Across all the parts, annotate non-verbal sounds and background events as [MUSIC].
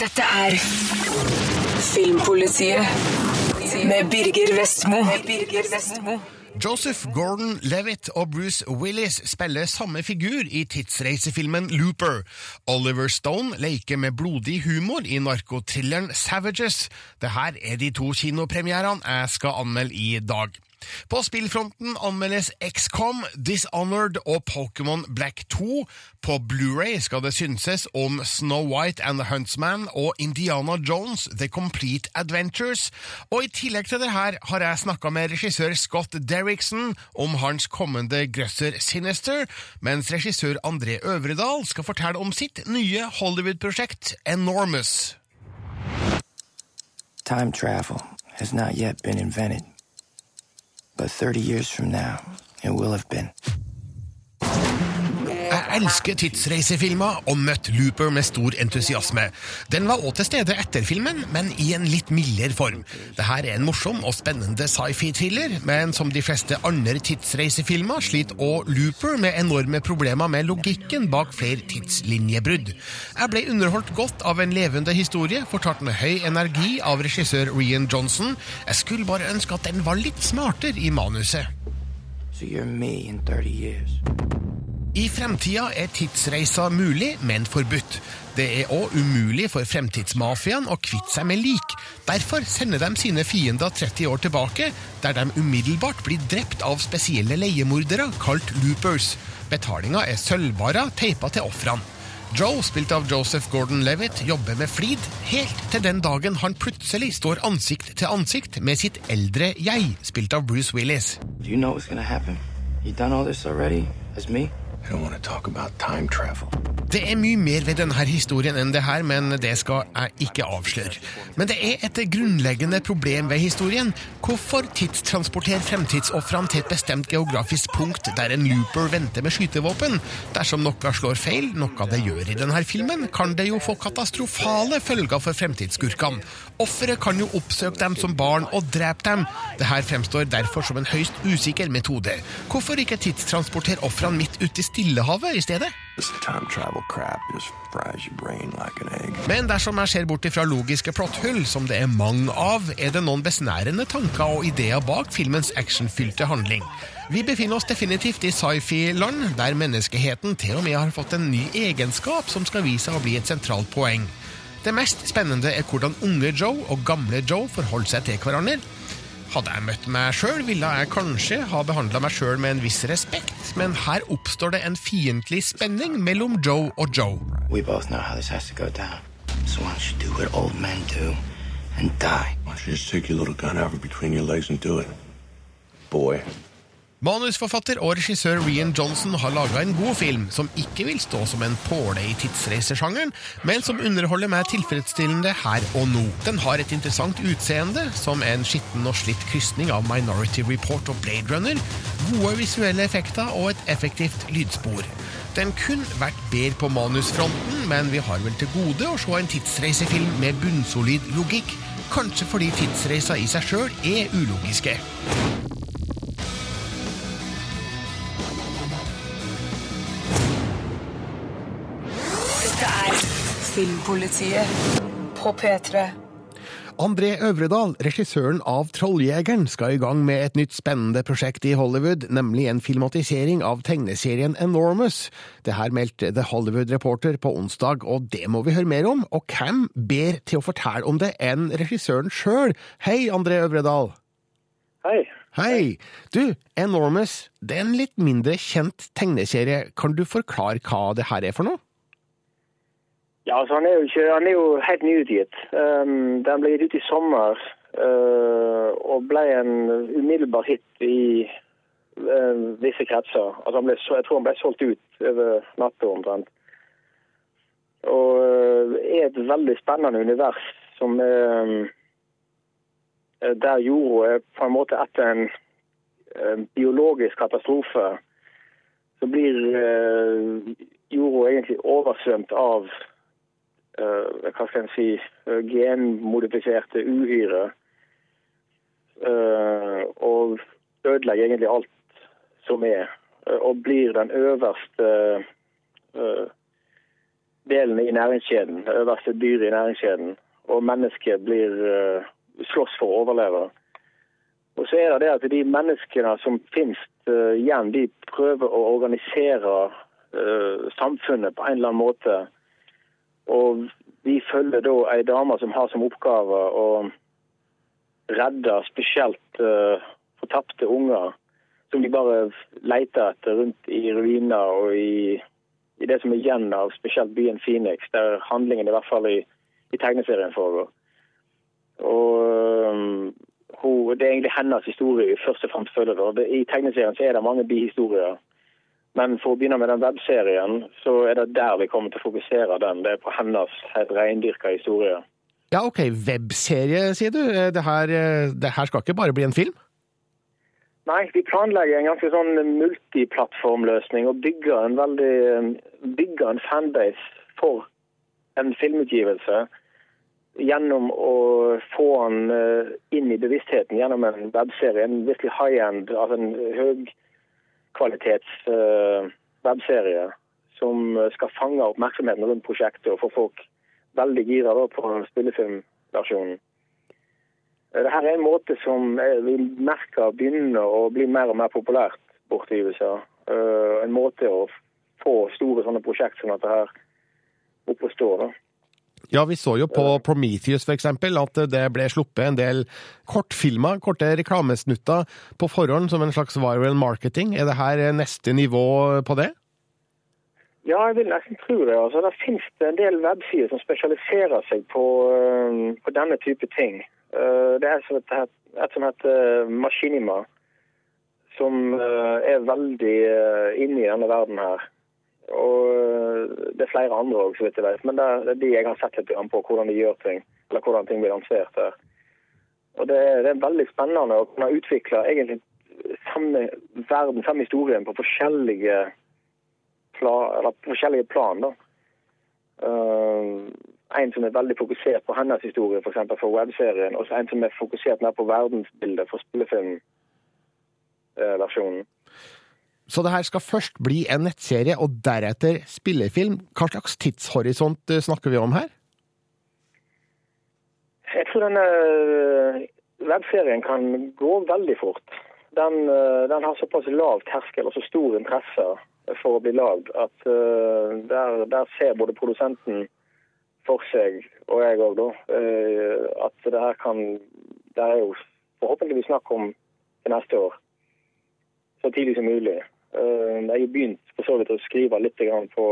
Dette er Filmpolitiet med Birger Vestmo. Joseph Gordon-Levitt og Bruce Willis spiller samme figur i tidsreisefilmen Looper. Oliver Stone leker med blodig humor i narkotrilleren Savages. Dette er de to kinopremierene jeg skal anmelde i dag. På spillfronten anmeldes XCOM, Dishonored og Pokémon Black 2. På Blu-ray skal det synses om Snow White and the Huntsman og Indiana Jones The Complete Adventures. Og i tillegg til det her har jeg snakka med regissør Scott Derrickson om hans kommende grøsser Sinister, mens regissør André Øvredal skal fortelle om sitt nye Hollywood-prosjekt Enormous. Time travel has not yet been invented. But 30 years from now, it will have been. Elsker tidsreisefilmer og møtte Looper med stor entusiasme. Den var òg til stede etter filmen, men i en litt mildere form. Dette er en morsom og spennende sci-fi-thriller, men som de fleste andre tidsreisefilmer sliter òg Looper med enorme problemer med logikken bak flere tidslinjebrudd. Jeg ble underholdt godt av en levende historie, fortalt med høy energi av regissør Rian Johnson. Jeg skulle bare ønske at den var litt smartere i manuset. So you're me in 30 years. I fremtida er tidsreiser mulig, men forbudt. Det er òg umulig for fremtidsmafiaen å kvitte seg med lik. Derfor sender de sine fiender 30 år tilbake, der de umiddelbart blir drept av spesielle leiemordere kalt loopers. Betalinga er sølvbarer teipa til ofrene. Joe, spilt av Joseph Gordon-Levitt, jobber med flid, helt til den dagen han plutselig står ansikt til ansikt med sitt eldre jeg, spilt av Bruce Willis. Do you know what's gonna happen? You done all this already? As me? I don't want to talk about time travel. Det er mye mer ved denne historien enn det her, men det skal jeg ikke avsløre. Men det er et grunnleggende problem ved historien. Hvorfor tidstransportere fremtidsofrene til et bestemt geografisk punkt der en looper venter med skytevåpen? Dersom noe slår feil, noe det gjør i denne filmen, kan det jo få katastrofale følger for fremtidsskurkene. Offeret kan jo oppsøke dem som barn og drepe dem. Dette fremstår derfor som en høyst usikker metode. Hvorfor ikke tidstransportere ofrene midt ute i Stillehavet i stedet? Men dersom jeg ser bort ifra logiske plotthull, som det er mange av, er det noen besnærende tanker og ideer bak filmens actionfylte handling. Vi befinner oss definitivt i sci-fi-land, der menneskeheten til og med har fått en ny egenskap som skal vise seg å bli et sentralt poeng. Det mest spennende er hvordan unge Joe og gamle Joe forholder seg til hverandre. Hadde jeg møtt meg sjøl, ville jeg kanskje ha behandla meg sjøl med en viss respekt, men her oppstår det en fiendtlig spenning mellom Joe og Joe. We both know how this has to go down. So why don't you do what old men do and die? Why don't you just take your little gun out between your legs and do it? Boy. Manusforfatter og regissør Rian Johnson har laga en god film som ikke vil stå som en påle i tidsreisesjangeren, men som underholder meg tilfredsstillende her og nå. Den har et interessant utseende, som en skitten og slitt krysning av Minority Report og Blade Runner, gode visuelle effekter og et effektivt lydspor. Den kunne vært bedre på manusfronten, men vi har vel til gode å se en tidsreisefilm med bunnsolid logikk, kanskje fordi tidsreiser i seg sjøl er ulogiske. Filmpolitiet på P3. André Øvredal, regissøren av Trolljegeren, skal i gang med et nytt spennende prosjekt i Hollywood, nemlig en filmatisering av tegneserien Enormous. Det her meldte The Hollywood Reporter på onsdag, og det må vi høre mer om. Og hvem ber til å fortelle om det enn regissøren sjøl? Hei, André Øvredal. Hei. Hei! Du, Enormous, det er en litt mindre kjent tegneserie. Kan du forklare hva det her er for noe? Ja, altså han er jo, ikke, han er jo helt nyutgitt. Um, den ble gitt ut i sommer uh, og ble en umiddelbar hit i uh, visse kretser. Altså ble, jeg tror han ble solgt ut over natta omtrent. Og uh, er et veldig spennende univers som der jorda er på en måte etter en, en biologisk katastrofe, så blir jorda egentlig oversvømt av hva skal en si, eh, genmodifiserte uhyre. eh, og ødelegger egentlig alt som er. eh, og blir den øverste eh, delen i næringskjeden, det øverste dyret i næringskjeden. Og mennesket blir slåss for å overleve. Og så er det det at de menneskene som finnes igjen, de prøver å organisere samfunnet på en eller annen måte. Og vi følger da ei dame som har som oppgave å redde spesielt uh, fortapte unger som de bare leter etter rundt i ruiner og i, i, det som er igjen av spesielt byen Phoenix, der handlingen i hvert fall i, i tegneserien foregår. Og um, hun, Det er egentlig hennes historie vi først og fremst følger. Det. I tegneserien så er det mange bihistorier. Men for å begynne med den webserien, så er det der vi kommer til å fokusere den. Det er på hennes helt reindyrka historie. Ja, ok. Webserie, sier du. Det her, det her skal ikke bare bli en film? Nei, vi planlegger en ganske sånn multiplattformløsning og bygger en veldig bygger en fanbase for en filmutgivelse gjennom å få den eh, inn i bevisstheten gjennom en webserie. En virkelig high-end, altså en høykvalitets uh, webserie som skal fange oppmerksomheten rundt prosjektet og få folk veldig gira på spillefilmversjonen. Dette er en måte som vi merker begynner å bli mer og mer populært borte i USA. Uh, en måte å få store sånne prosjekt som dette her opp og stå. da. Ja, vi så jo på Prometheus eksempel, at det ble sluppet en del kortfilmer, korte reklamesnutter på forhånd som en slags viral marketing. Er det her neste nivå på det? Ja, jeg vil nesten tro det. Altså, det finnes en del websider som spesialiserer seg på, uh, på denne type ting. Uh, det er et, som heter Machinima, som uh, er veldig inne i denne verden her. Og det er flere andre òg, så vidt jeg vet. Men det er de jeg har sett litt på, hvordan de gjør ting. Eller hvordan ting blir lansert her. Og det er, det er veldig spennende å kunne utvikle egentlig samme verden, samme historien, på forskjellige, plan, forskjellige plan. da. Uh, en som er veldig fokusert på hennes historie, f.eks. For, for webserien, og en som er fokusert mer på verdensbildet for spillefilmversjonen. Så det her skal først bli en nettserie, og deretter spillefilm. Hva slags tidshorisont snakker vi om her? Jeg tror denne webserien kan gå veldig fort. Den, den har såpass lav terskel og så stor interesse for å bli lagd at der, der ser både produsenten for seg, og jeg òg, da, at det her kan Det er jo forhåpentligvis snakk om til neste år. Så tidlig som mulig. Jeg har begynt for så vidt å skrive litt på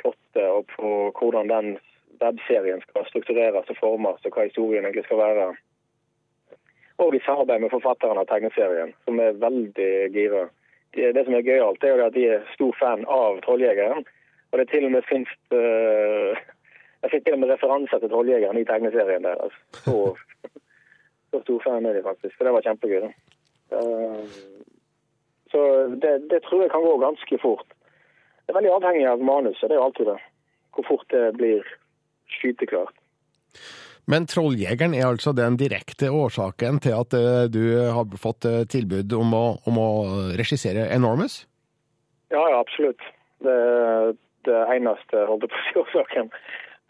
plottet og på hvordan den webserien skal struktureres og formes, og hva historien egentlig skal være. Og i samarbeid med forfatteren av tegneserien, som er veldig gira. Det som er gøyalt, er at de er stor fan av Trolljegeren. Og det til og med finnes uh, Jeg fikk til og med referanser til Trolljegeren i tegneserien deres. Så, [LAUGHS] så stor fan er de faktisk. Så det var kjempegøy. da. Så det, det, tror jeg kan gå ganske fort. Det er veldig avhengig av manuset, det er jo alltid det. Hvor fort det blir skyteklart. Men Trolljegeren er altså den direkte årsaken til at du har fått tilbud om å, om å regissere Enormous? Ja, ja, absolutt. Det er det eneste holdt på å si årsaken.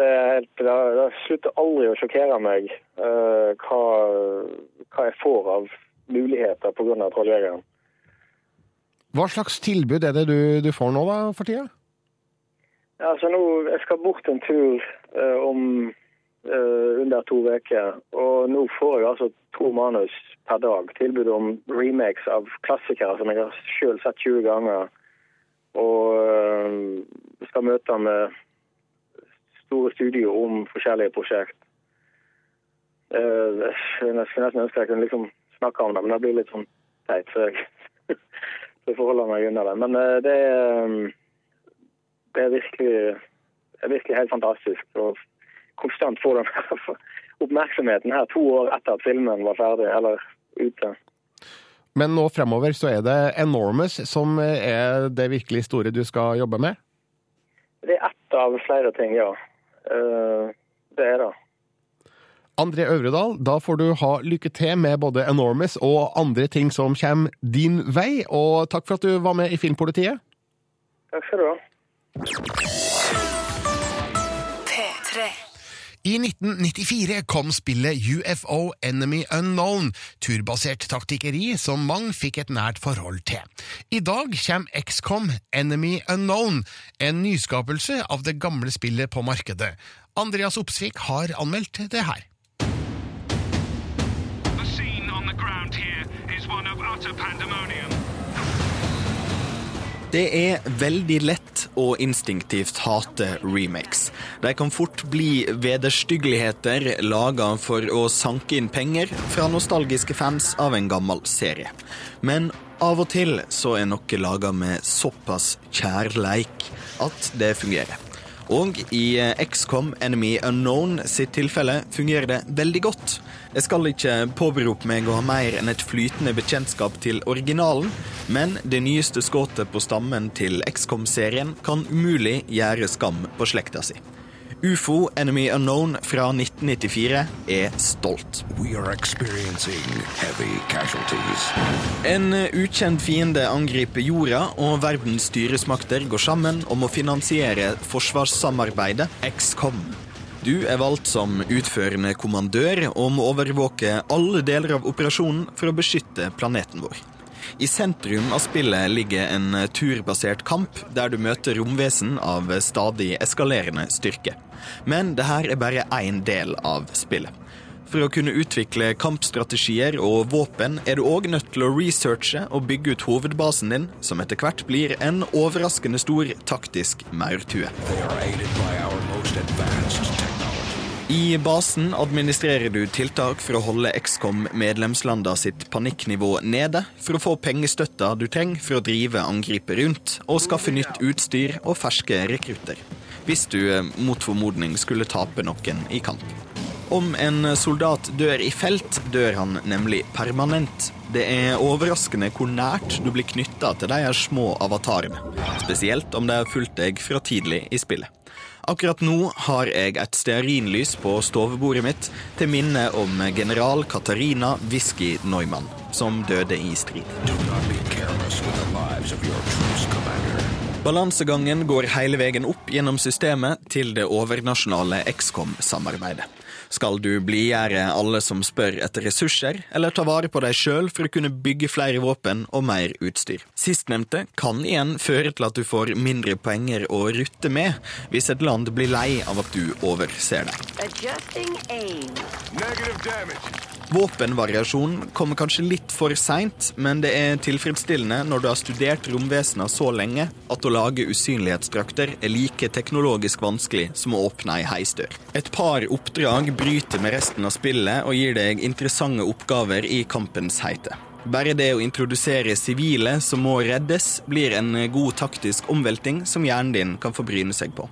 Det, det, det, slutter aldri å sjokkere meg uh, hva, hva, jeg får av muligheter pga. Trolljegeren. Hva slags tilbud er det du, du får nå da, for tida? Ja, altså nå, Jeg skal bort en tur eh, om eh, under to uker. Og nå får jeg altså to manus per dag. Tilbud om remakes av klassikere som jeg har selv sett 20 ganger. Og eh, skal møte med store studier om forskjellige prosjekt. Uh, jeg skulle nesten ønske jeg kunne liksom snakke om det, men det blir litt sånn teit. Så jeg [LAUGHS] så forholder meg unna det. Men uh, det, er, det er virkelig, er virkelig helt fantastisk å konstant få den [LAUGHS] oppmerksomheten her to år etter at filmen var ferdig, eller ute. Men nå fremover så er det Enormous som er det virkelig store du skal jobbe med? Det er ett av flere ting, ja. Det er det. André Øvredal, da får du ha lykke til med både Enormous og andre ting som kommer din vei. Og takk for at du var med i Filmpolitiet. Takk skal du ha. P3. I 1994 kom spillet UFO Enemy Unknown, turbasert taktikkeri som mange fikk et nært forhold til. I dag kommer XCOM Enemy Unknown, en nyskapelse av det gamle spillet på markedet. Andreas Opsvik har anmeldt det her. Det er veldig lett å instinktivt hate remakes. De kan fort bli vederstyggeligheter laga for å sanke inn penger fra nostalgiske fans av en gammel serie. Men av og til så er noe laga med såpass kjærleik at det fungerer. Og i eh, XCOM Enemy Unknown sitt tilfelle fungerer det veldig godt. Jeg skal ikke påberope meg å ha mer enn et flytende bekjentskap til originalen, men det nyeste skuddet på stammen til XCOM-serien kan umulig gjøre skam på slekta si. UFO Enemy Unknown fra 1994 er stolt. We are experiencing heavy casualties. En ukjent fiende angriper jorda, og verdens styresmakter går sammen om å finansiere forsvarssamarbeidet XCOM. Du er valgt som utførende kommandør og må overvåke alle deler av operasjonen for å beskytte planeten vår. I sentrum av spillet ligger en turbasert kamp der du møter romvesen av stadig eskalerende styrke. Men det her er bare én del av spillet. For å kunne utvikle kampstrategier og våpen er du òg nødt til å researche og bygge ut hovedbasen din, som etter hvert blir en overraskende stor taktisk maurtue. They are aided by our most. I basen administrerer du tiltak for å holde XCOM medlemslanda sitt panikknivå nede, for å få pengestøtta du trenger for å drive angripet rundt, og skaffe nytt utstyr og ferske rekrutter. Hvis du eh, mot formodning skulle tape noen i kamp. Om en soldat dør i felt, dør han nemlig permanent. Det er overraskende hvor nært du blir knytta til de små avatarene. Spesielt om de har fulgt deg fra tidlig i spillet. Akkurat nå har jeg et stearinlys på stovebordet mitt til minne om general Katarina Whisky Neumann, som døde i strid. Balansegangen går hele veien opp gjennom systemet til det overnasjonale XCOM-samarbeidet. Skal du blidgjøre alle som spør etter ressurser, eller ta vare på deg sjøl for å kunne bygge flere våpen og mer utstyr? Sistnevnte kan igjen føre til at du får mindre penger å rutte med, hvis et land blir lei av at du overser deg. Adjusting aim. Negative damage. Våpenvariasjon kommer kanskje litt for seint, men det er tilfredsstillende når du har studert romvesener så lenge at å lage usynlighetsdrakter er like teknologisk vanskelig som å åpne ei heisdør. Et par oppdrag bryter med resten av spillet og gir deg interessante oppgaver i kampens heite. Bare det å introdusere sivile som må reddes, blir en god taktisk omvelting som hjernen din kan forbryne seg på.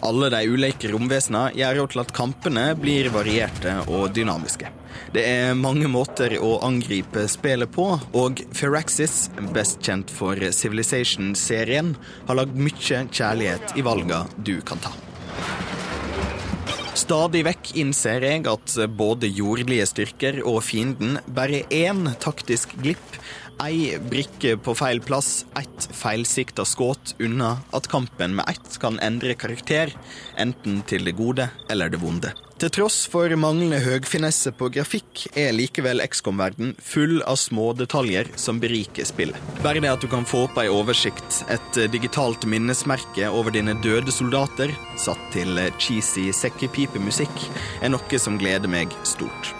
Alle de ulike romvesenene gjør jo til at kampene blir varierte og dynamiske. Det er mange måter å angripe spillet på, og Firaxis, best kjent for Civilization-serien, har lagd mye kjærlighet i valga du kan ta. Stadig vekk innser jeg at både jordlige styrker og fienden bare én taktisk glipp, ei brikke på feil plass, ett feilsikta skudd unna at kampen med ett kan endre karakter, enten til det gode eller det vonde. Til tross for manglende høgfinesse på grafikk, er likevel XCOM-verden full av små detaljer som beriker spillet. Bare det at du kan få opp ei oversikt, et digitalt minnesmerke over dine døde soldater, satt til cheesy sekkepipemusikk, er noe som gleder meg stort.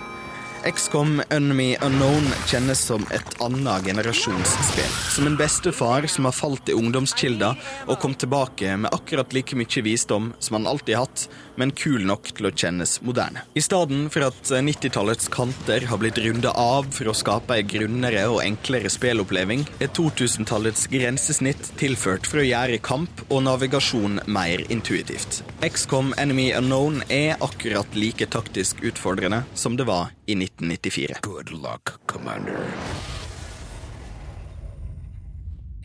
XCOM Enemy Unknown kjennes som et annet generasjonsspill. Som en bestefar som har falt i ungdomskilder og kom tilbake med akkurat like mye visdom som han alltid hatt, men kul nok til å kjennes moderne. I stedet for at 90-tallets kanter har blitt runda av for å skape ei grunnere og enklere spilloppleving, er 2000-tallets grensesnitt tilført for å gjøre kamp og navigasjon mer intuitivt. XCOM Enemy Unknown er akkurat like taktisk utfordrende som det var i 1994. Good luck, Commander.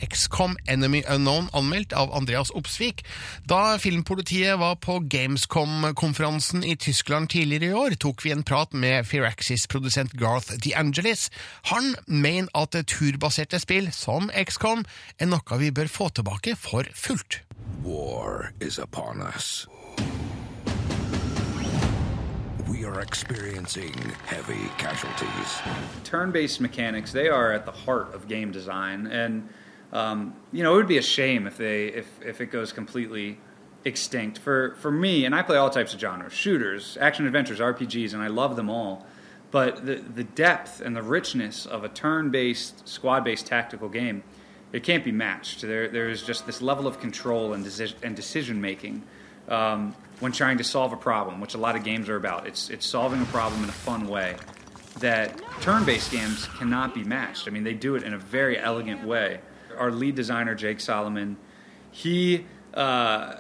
XCOM Enemy Unknown anmeldt av Andreas Opsvik. Da filmpolitiet var på Gamescom-konferansen i Tyskland tidligere i år, tok vi en prat med Firaxis-produsent Garth DeAngelis. Han mener at turbaserte spill som XCOM er noe vi bør få tilbake for fullt. War is upon us. We are experiencing heavy casualties. turn-based mechanics they are at the heart of game design and um, you know it would be a shame if they if, if it goes completely extinct for for me and i play all types of genres shooters action adventures rpgs and i love them all but the, the depth and the richness of a turn-based squad-based tactical game it can't be matched there, there's just this level of control and, deci- and decision making um, when trying to solve a problem which a lot of games are about it's, it's solving a problem in a fun way that turn-based games cannot be matched. I mean, they do it in a very elegant way. Our lead designer, Jake Solomon, he uh,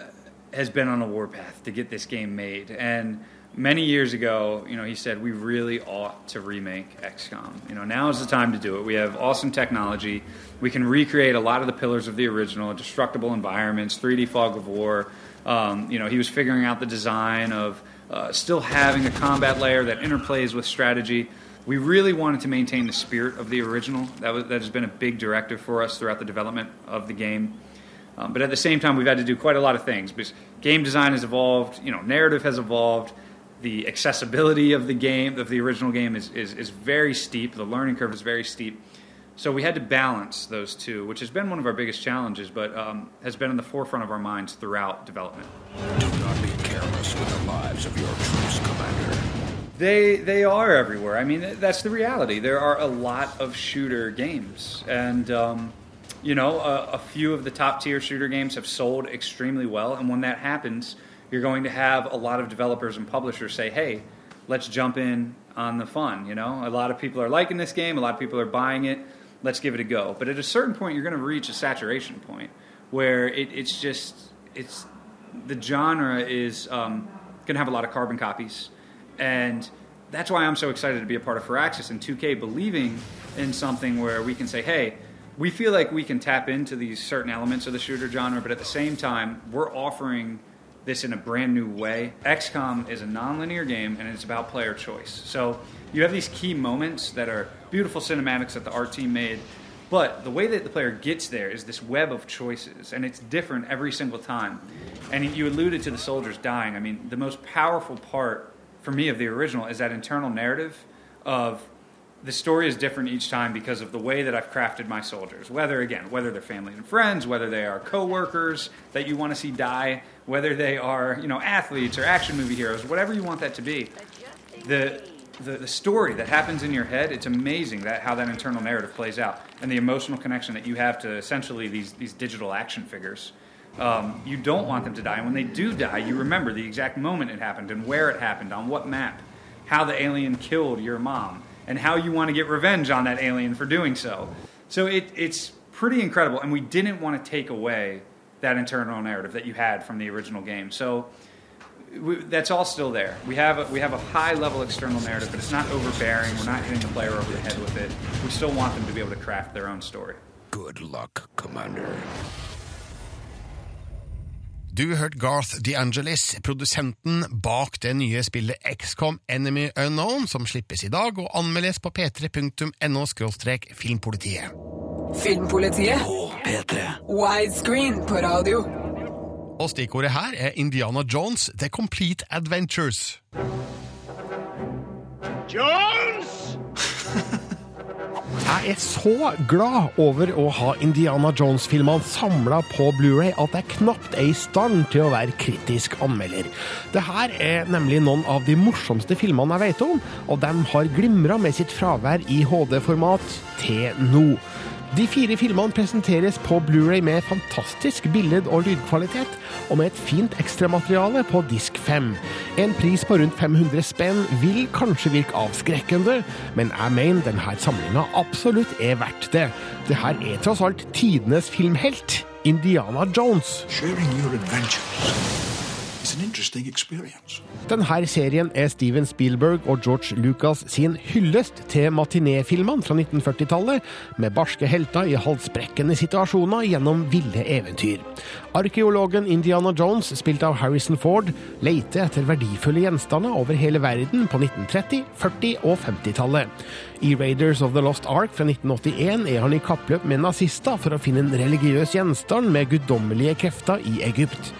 has been on a warpath to get this game made. And many years ago, you know, he said we really ought to remake XCOM. You know, now is the time to do it. We have awesome technology. We can recreate a lot of the pillars of the original, destructible environments, 3D fog of war. Um, you know, he was figuring out the design of uh, still having a combat layer that interplays with strategy. We really wanted to maintain the spirit of the original. That, was, that has been a big directive for us throughout the development of the game. Um, but at the same time, we've had to do quite a lot of things because game design has evolved, you know, narrative has evolved, the accessibility of the game, of the original game, is, is, is very steep. The learning curve is very steep. So we had to balance those two, which has been one of our biggest challenges, but um, has been in the forefront of our minds throughout development. Do not be careless with the lives of your troops, Commander. They they are everywhere. I mean, that's the reality. There are a lot of shooter games, and um, you know, a, a few of the top tier shooter games have sold extremely well. And when that happens, you're going to have a lot of developers and publishers say, "Hey, let's jump in on the fun." You know, a lot of people are liking this game. A lot of people are buying it. Let's give it a go. But at a certain point, you're going to reach a saturation point where it, it's just it's the genre is um, going to have a lot of carbon copies, and that's why I'm so excited to be a part of Firaxis and 2K believing in something where we can say, hey, we feel like we can tap into these certain elements of the shooter genre, but at the same time, we're offering this in a brand new way. XCOM is a non-linear game, and it's about player choice. So you have these key moments that are beautiful cinematics that the art team made, but the way that the player gets there is this web of choices, and it's different every single time. And you alluded to the soldiers dying. I mean, the most powerful part for me of the original is that internal narrative of the story is different each time because of the way that I've crafted my soldiers. Whether again, whether they're family and friends, whether they are coworkers that you want to see die, whether they are you know athletes or action movie heroes, whatever you want that to be. The the, the story that happens in your head, it's amazing that how that internal narrative plays out and the emotional connection that you have to essentially these these digital action figures. Um, you don't want them to die. And when they do die, you remember the exact moment it happened and where it happened, on what map, how the alien killed your mom, and how you want to get revenge on that alien for doing so. So it, it's pretty incredible. And we didn't want to take away that internal narrative that you had from the original game. So we, that's all still there. We have a, we have a high level external narrative, but it's not overbearing. We're not hitting the player over the head with it. We still want them to be able to craft their own story. Good luck, Commander. Du hørte Garth DeAngelis, produsenten bak det nye spillet XCOM Enemy Unknown, som slippes i dag og anmeldes på p3.no filmpolitiet. Filmpolitiet. På P3. Widescreen på radio. Og stikkordet her er Indiana Jones The Complete Adventures. Jones! [LAUGHS] Jeg er så glad over å ha Indiana Jones-filmene samla på Blu-ray at jeg knapt er i stand til å være kritisk anmelder. Det her er nemlig noen av de morsomste filmene jeg vet om, og de har glimra med sitt fravær i HD-format til nå. De fire filmene presenteres på Blu-ray med fantastisk billed- og lydkvalitet, og med et fint ekstramateriale på disk 5. En pris på rundt 500 spenn vil kanskje virke avskrekkende, men jeg mener denne samlinga absolutt er verdt det. Det her er tross alt tidenes filmhelt, Indiana Jones. Sharing your adventures Denne serien er Steven Spielberg og George Lucas sin hyllest til matinéfilmene fra 1940-tallet, med barske helter i halsbrekkende situasjoner gjennom ville eventyr. Arkeologen Indiana Jones, spilt av Harrison Ford, leter etter verdifulle gjenstander over hele verden på 1930-, 40- og 50-tallet. I Raiders of the Lost Ark fra 1981 er han i kappløp med nazister for å finne en religiøs gjenstand med guddommelige krefter i Egypt.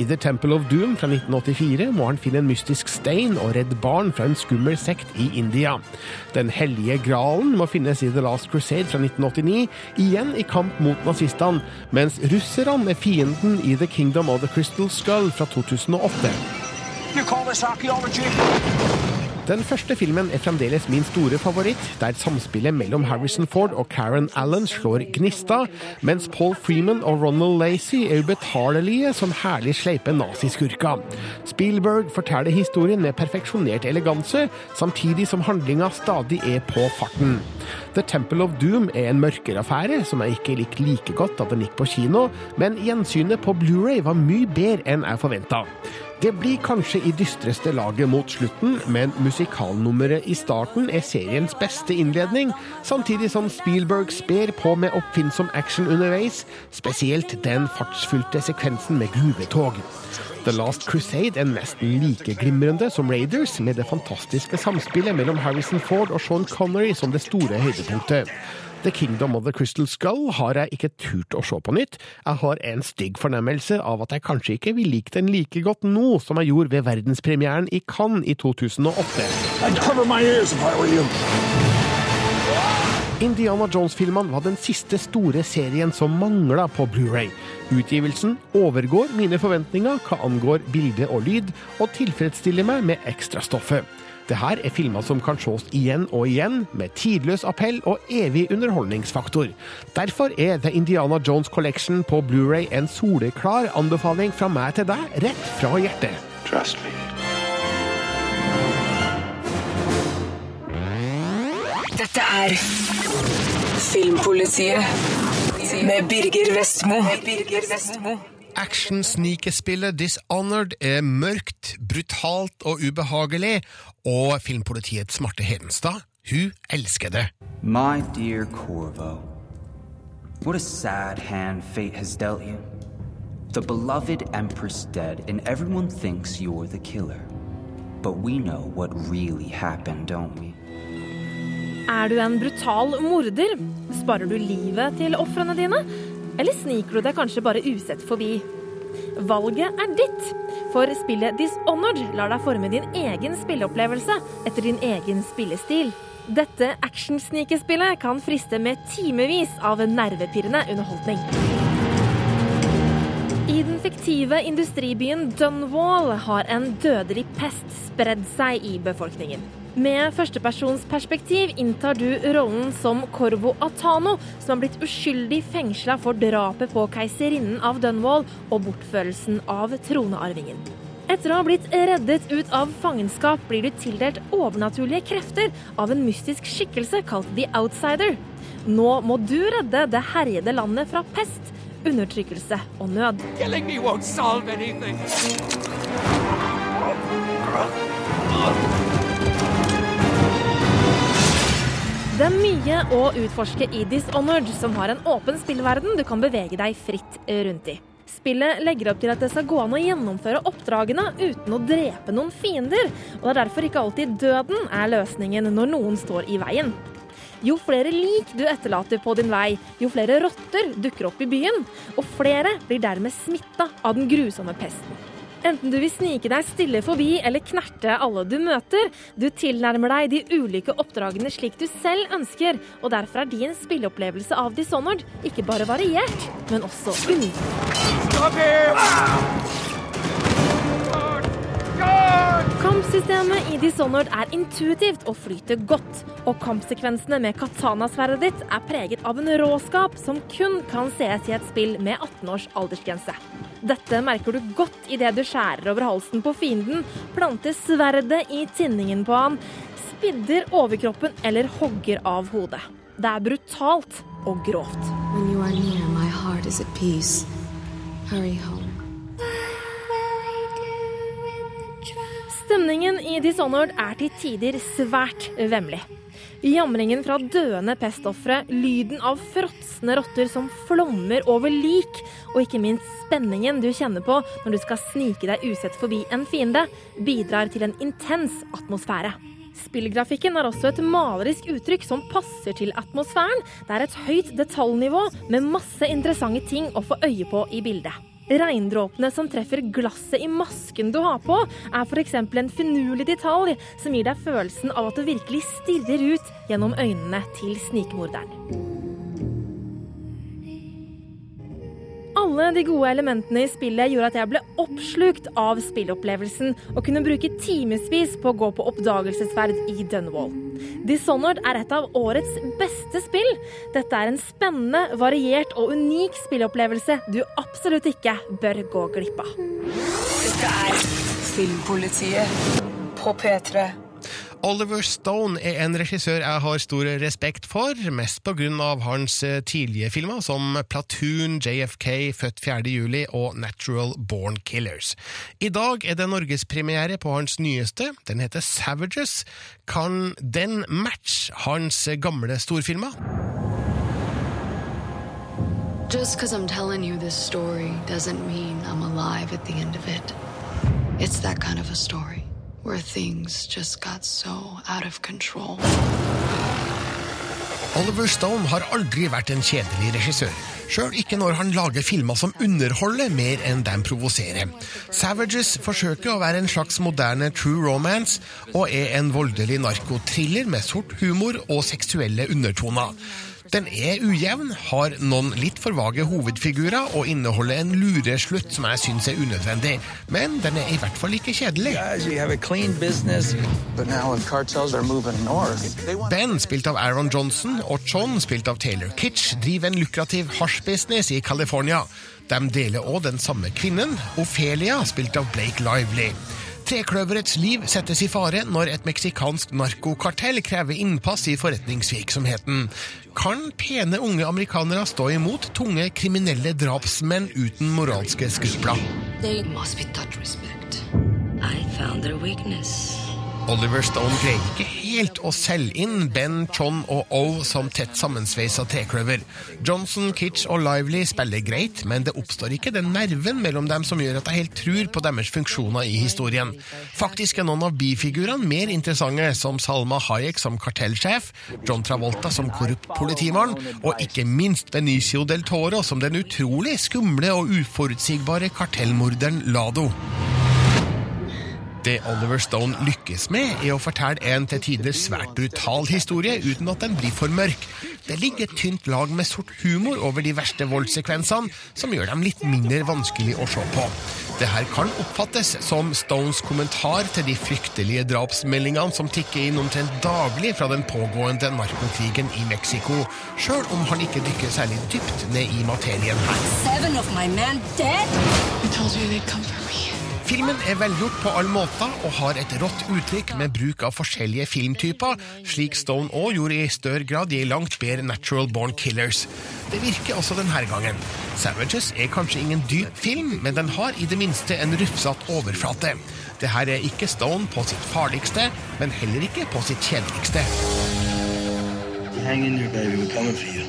I The Temple of Doom fra 1984 må han finne en mystisk stein og redde barn fra en skummel sekt i India. Den hellige gralen må finnes i The Last Crusade fra 1989, igjen i kamp mot nazistene, mens russerne er fienden i The Kingdom of the Crystal Skull fra 2008. You call this archaeology? Den første filmen er fremdeles min store favoritt, der samspillet mellom Harrison Ford og Karen Allen slår gnista, mens Paul Freeman og Ronald Lacey er ubetalelige som herlig sleipe naziskurker. Spielberg forteller historien med perfeksjonert eleganse, samtidig som handlinga stadig er på farten. The Temple of Doom er en mørkere affære, som jeg ikke likte like godt da den gikk på kino, men gjensynet på Blu-ray var mye bedre enn jeg forventa. Det blir kanskje i dystreste laget mot slutten, men musikalnummeret i starten er seriens beste innledning, samtidig som Spielberg sper på med oppfinnsom action underveis, spesielt den fartsfylte sekvensen med gruvetog. The Last Crusade er nesten like glimrende som Raiders, med det fantastiske samspillet mellom Harrison Ford og Sean Connery som det store høydepunktet. The Kingdom of the Crystal Skull har jeg ikke turt å se på nytt. Jeg har en stygg fornemmelse av at jeg kanskje ikke vil like den like godt nå som jeg gjorde ved verdenspremieren i Cannes i 2008. I'd cover my ears if I were you. Indiana Jones-filmene var den siste store serien som mangla på Blu-ray. Utgivelsen overgår mine forventninger hva angår bilde og lyd, og tilfredsstiller meg med ekstrastoffet. Det her er filmer som kan ses igjen og igjen, med tidløs appell og evig underholdningsfaktor. Derfor er The Indiana Jones Collection på Blu-ray en soleklar anbefaling fra meg til deg, rett fra hjertet. Trust me. Dette er Filmpolitiet med Birger Vestmo. Birger Vestmo. Action-snikespillet Dishonored er mørkt, brutalt og ubehagelig, og filmpolitiets Marte Hedenstad, hun elsker det. My dear Corvo, what a sad hand fate has dealt you. The beloved Empress dead, and everyone thinks you're the killer. But we know what really happened, don't we? Er du en brutal morder? Sparer du livet til ofrene dine? Eller sniker du deg kanskje bare usett forbi? Valget er ditt, for spillet Dishonored lar deg forme din egen spilleopplevelse etter din egen spillestil. Dette actionsnikespillet kan friste med timevis av nervepirrende underholdning. I den fiktive industribyen Dunwall har en dødelig pest spredd seg i befolkningen. Med førstepersonsperspektiv inntar du rollen som Corvo Atano, som har blitt uskyldig fengsla for drapet på keiserinnen av Dunwall og bortførelsen av tronearvingen. Etter å ha blitt reddet ut av fangenskap blir du tildelt overnaturlige krefter av en mystisk skikkelse kalt The Outsider. Nå må du redde det herjede landet fra pest, undertrykkelse og nød. Killing me won't solve anything. Det er mye å utforske i Dishonored, som har en åpen spillverden du kan bevege deg fritt rundt i. Spillet legger opp til at det skal gå an å gjennomføre oppdragene uten å drepe noen fiender, og det er derfor ikke alltid døden er løsningen når noen står i veien. Jo flere lik du etterlater på din vei, jo flere rotter dukker opp i byen, og flere blir dermed smitta av den grusomme pesten. Enten du vil snike deg stille forbi eller knerte alle du møter, du tilnærmer deg de ulike oppdragene slik du selv ønsker, og derfor er din spilleopplevelse av Dishonored ikke bare variert, men også unik. Kampsystemet i Dishonored er intuitivt og flyter godt, og kampsekvensene med katanasverdet ditt er preget av en råskap som kun kan sees i et spill med 18 års aldersgrense. Dette merker du godt idet du skjærer over halsen på fienden, planter sverdet i tinningen på han, spidder overkroppen eller hogger av hodet. Det er brutalt og grovt. When you are near, my heart is at peace. Hurry home. Stemningen i Dishonored er til tider svært vemmelig. Jamringen fra døende pestofre, lyden av fråtsende rotter som flommer over lik, og ikke minst spenningen du kjenner på når du skal snike deg usett forbi en fiende, bidrar til en intens atmosfære. Spillgrafikken er også et malerisk uttrykk som passer til atmosfæren. Det er et høyt detaljnivå med masse interessante ting å få øye på i bildet. Regndråpene som treffer glasset i masken du har på, er f.eks. en finurlig detalj som gir deg følelsen av at du virkelig stirrer ut gjennom øynene til snikmorderen. Alle de gode elementene i spillet gjorde at jeg ble oppslukt av spillopplevelsen og kunne bruke timevis på å gå på oppdagelsesferd i Dunwall. Dishonored er et av årets beste spill. Dette er en spennende, variert og unik spillopplevelse du absolutt ikke bør gå glipp av. Dette er Filmpolitiet på P3. Oliver Stone er en regissør jeg har stor respekt for, mest på grunn av hans eh, tidlige filmer som Platoon, JFK, Født 4. juli og Natural Born Killers. I dag er det norgespremiere på hans nyeste, den heter Savages. Kan den matche hans gamle storfilmer? Just because I'm telling you this story doesn't mean I'm alive at the end of it. It's that kind of a story where things just got so out of control. Oliver Stone har aldri vært en kjedelig regissør. Sjøl ikke når han lager filmer som underholder mer enn de provoserer. Savages forsøker å være en slags moderne true romance, og er en voldelig narkotriller med sort humor og seksuelle undertoner. Den er ujevn, har noen litt for vage hovedfigurer og inneholder en lureslutt som jeg syns er unødvendig. Men den er i hvert fall ikke kjedelig. Ben, spilt av Aaron Johnson, og John, spilt av Taylor Kitsch, driver en lukrativ hasjbusiness i California. De deler òg den samme kvinnen, Ophelia, spilt av Blake Lively. Trekløverets liv settes i fare når et meksikansk narkokartell krever innpass i forretningsvirksomheten. Kan pene unge amerikanere stå imot tunge kriminelle drapsmenn uten moralske skrupler? Oliver Stone greier ikke helt å selge inn Ben, John og O som tett sammensveisa trekløver. Johnson, Kitsch og Lively spiller greit, men det oppstår ikke den nerven mellom dem som gjør at jeg helt tror på deres funksjoner i historien. Faktisk er noen av bifigurene mer interessante, som Salma Hayek som kartellsjef, John Travolta som korrupt politimann, og ikke minst Benicio del Toro som den utrolig skumle og uforutsigbare kartellmorderen Lado. Det Oliver Stone lykkes med, er å fortelle en til tider svært brutal historie uten at den blir for mørk. Det ligger et tynt lag med sort humor over de verste voldssekvensene, som gjør dem litt mindre vanskelig å se på. Det her kan oppfattes som Stones kommentar til de fryktelige drapsmeldingene som tikker inn omtrent daglig fra den pågående narkokrigen i Mexico, sjøl om han ikke dykker særlig dypt ned i materien her. Seven of my men dead? I told you they'd come for me. Filmen er velgjort på alle måter og har et rått uttrykk med bruk av forskjellige filmtyper, slik Stone òg gjorde i større grad i langt bedre Natural Born Killers. Det virker også denne gangen. Savages er kanskje ingen dyp film, men den har i det minste en rufsete overflate. Det her er ikke Stone på sitt farligste, men heller ikke på sitt kjedeligste. Hang in there, baby. We're coming for you.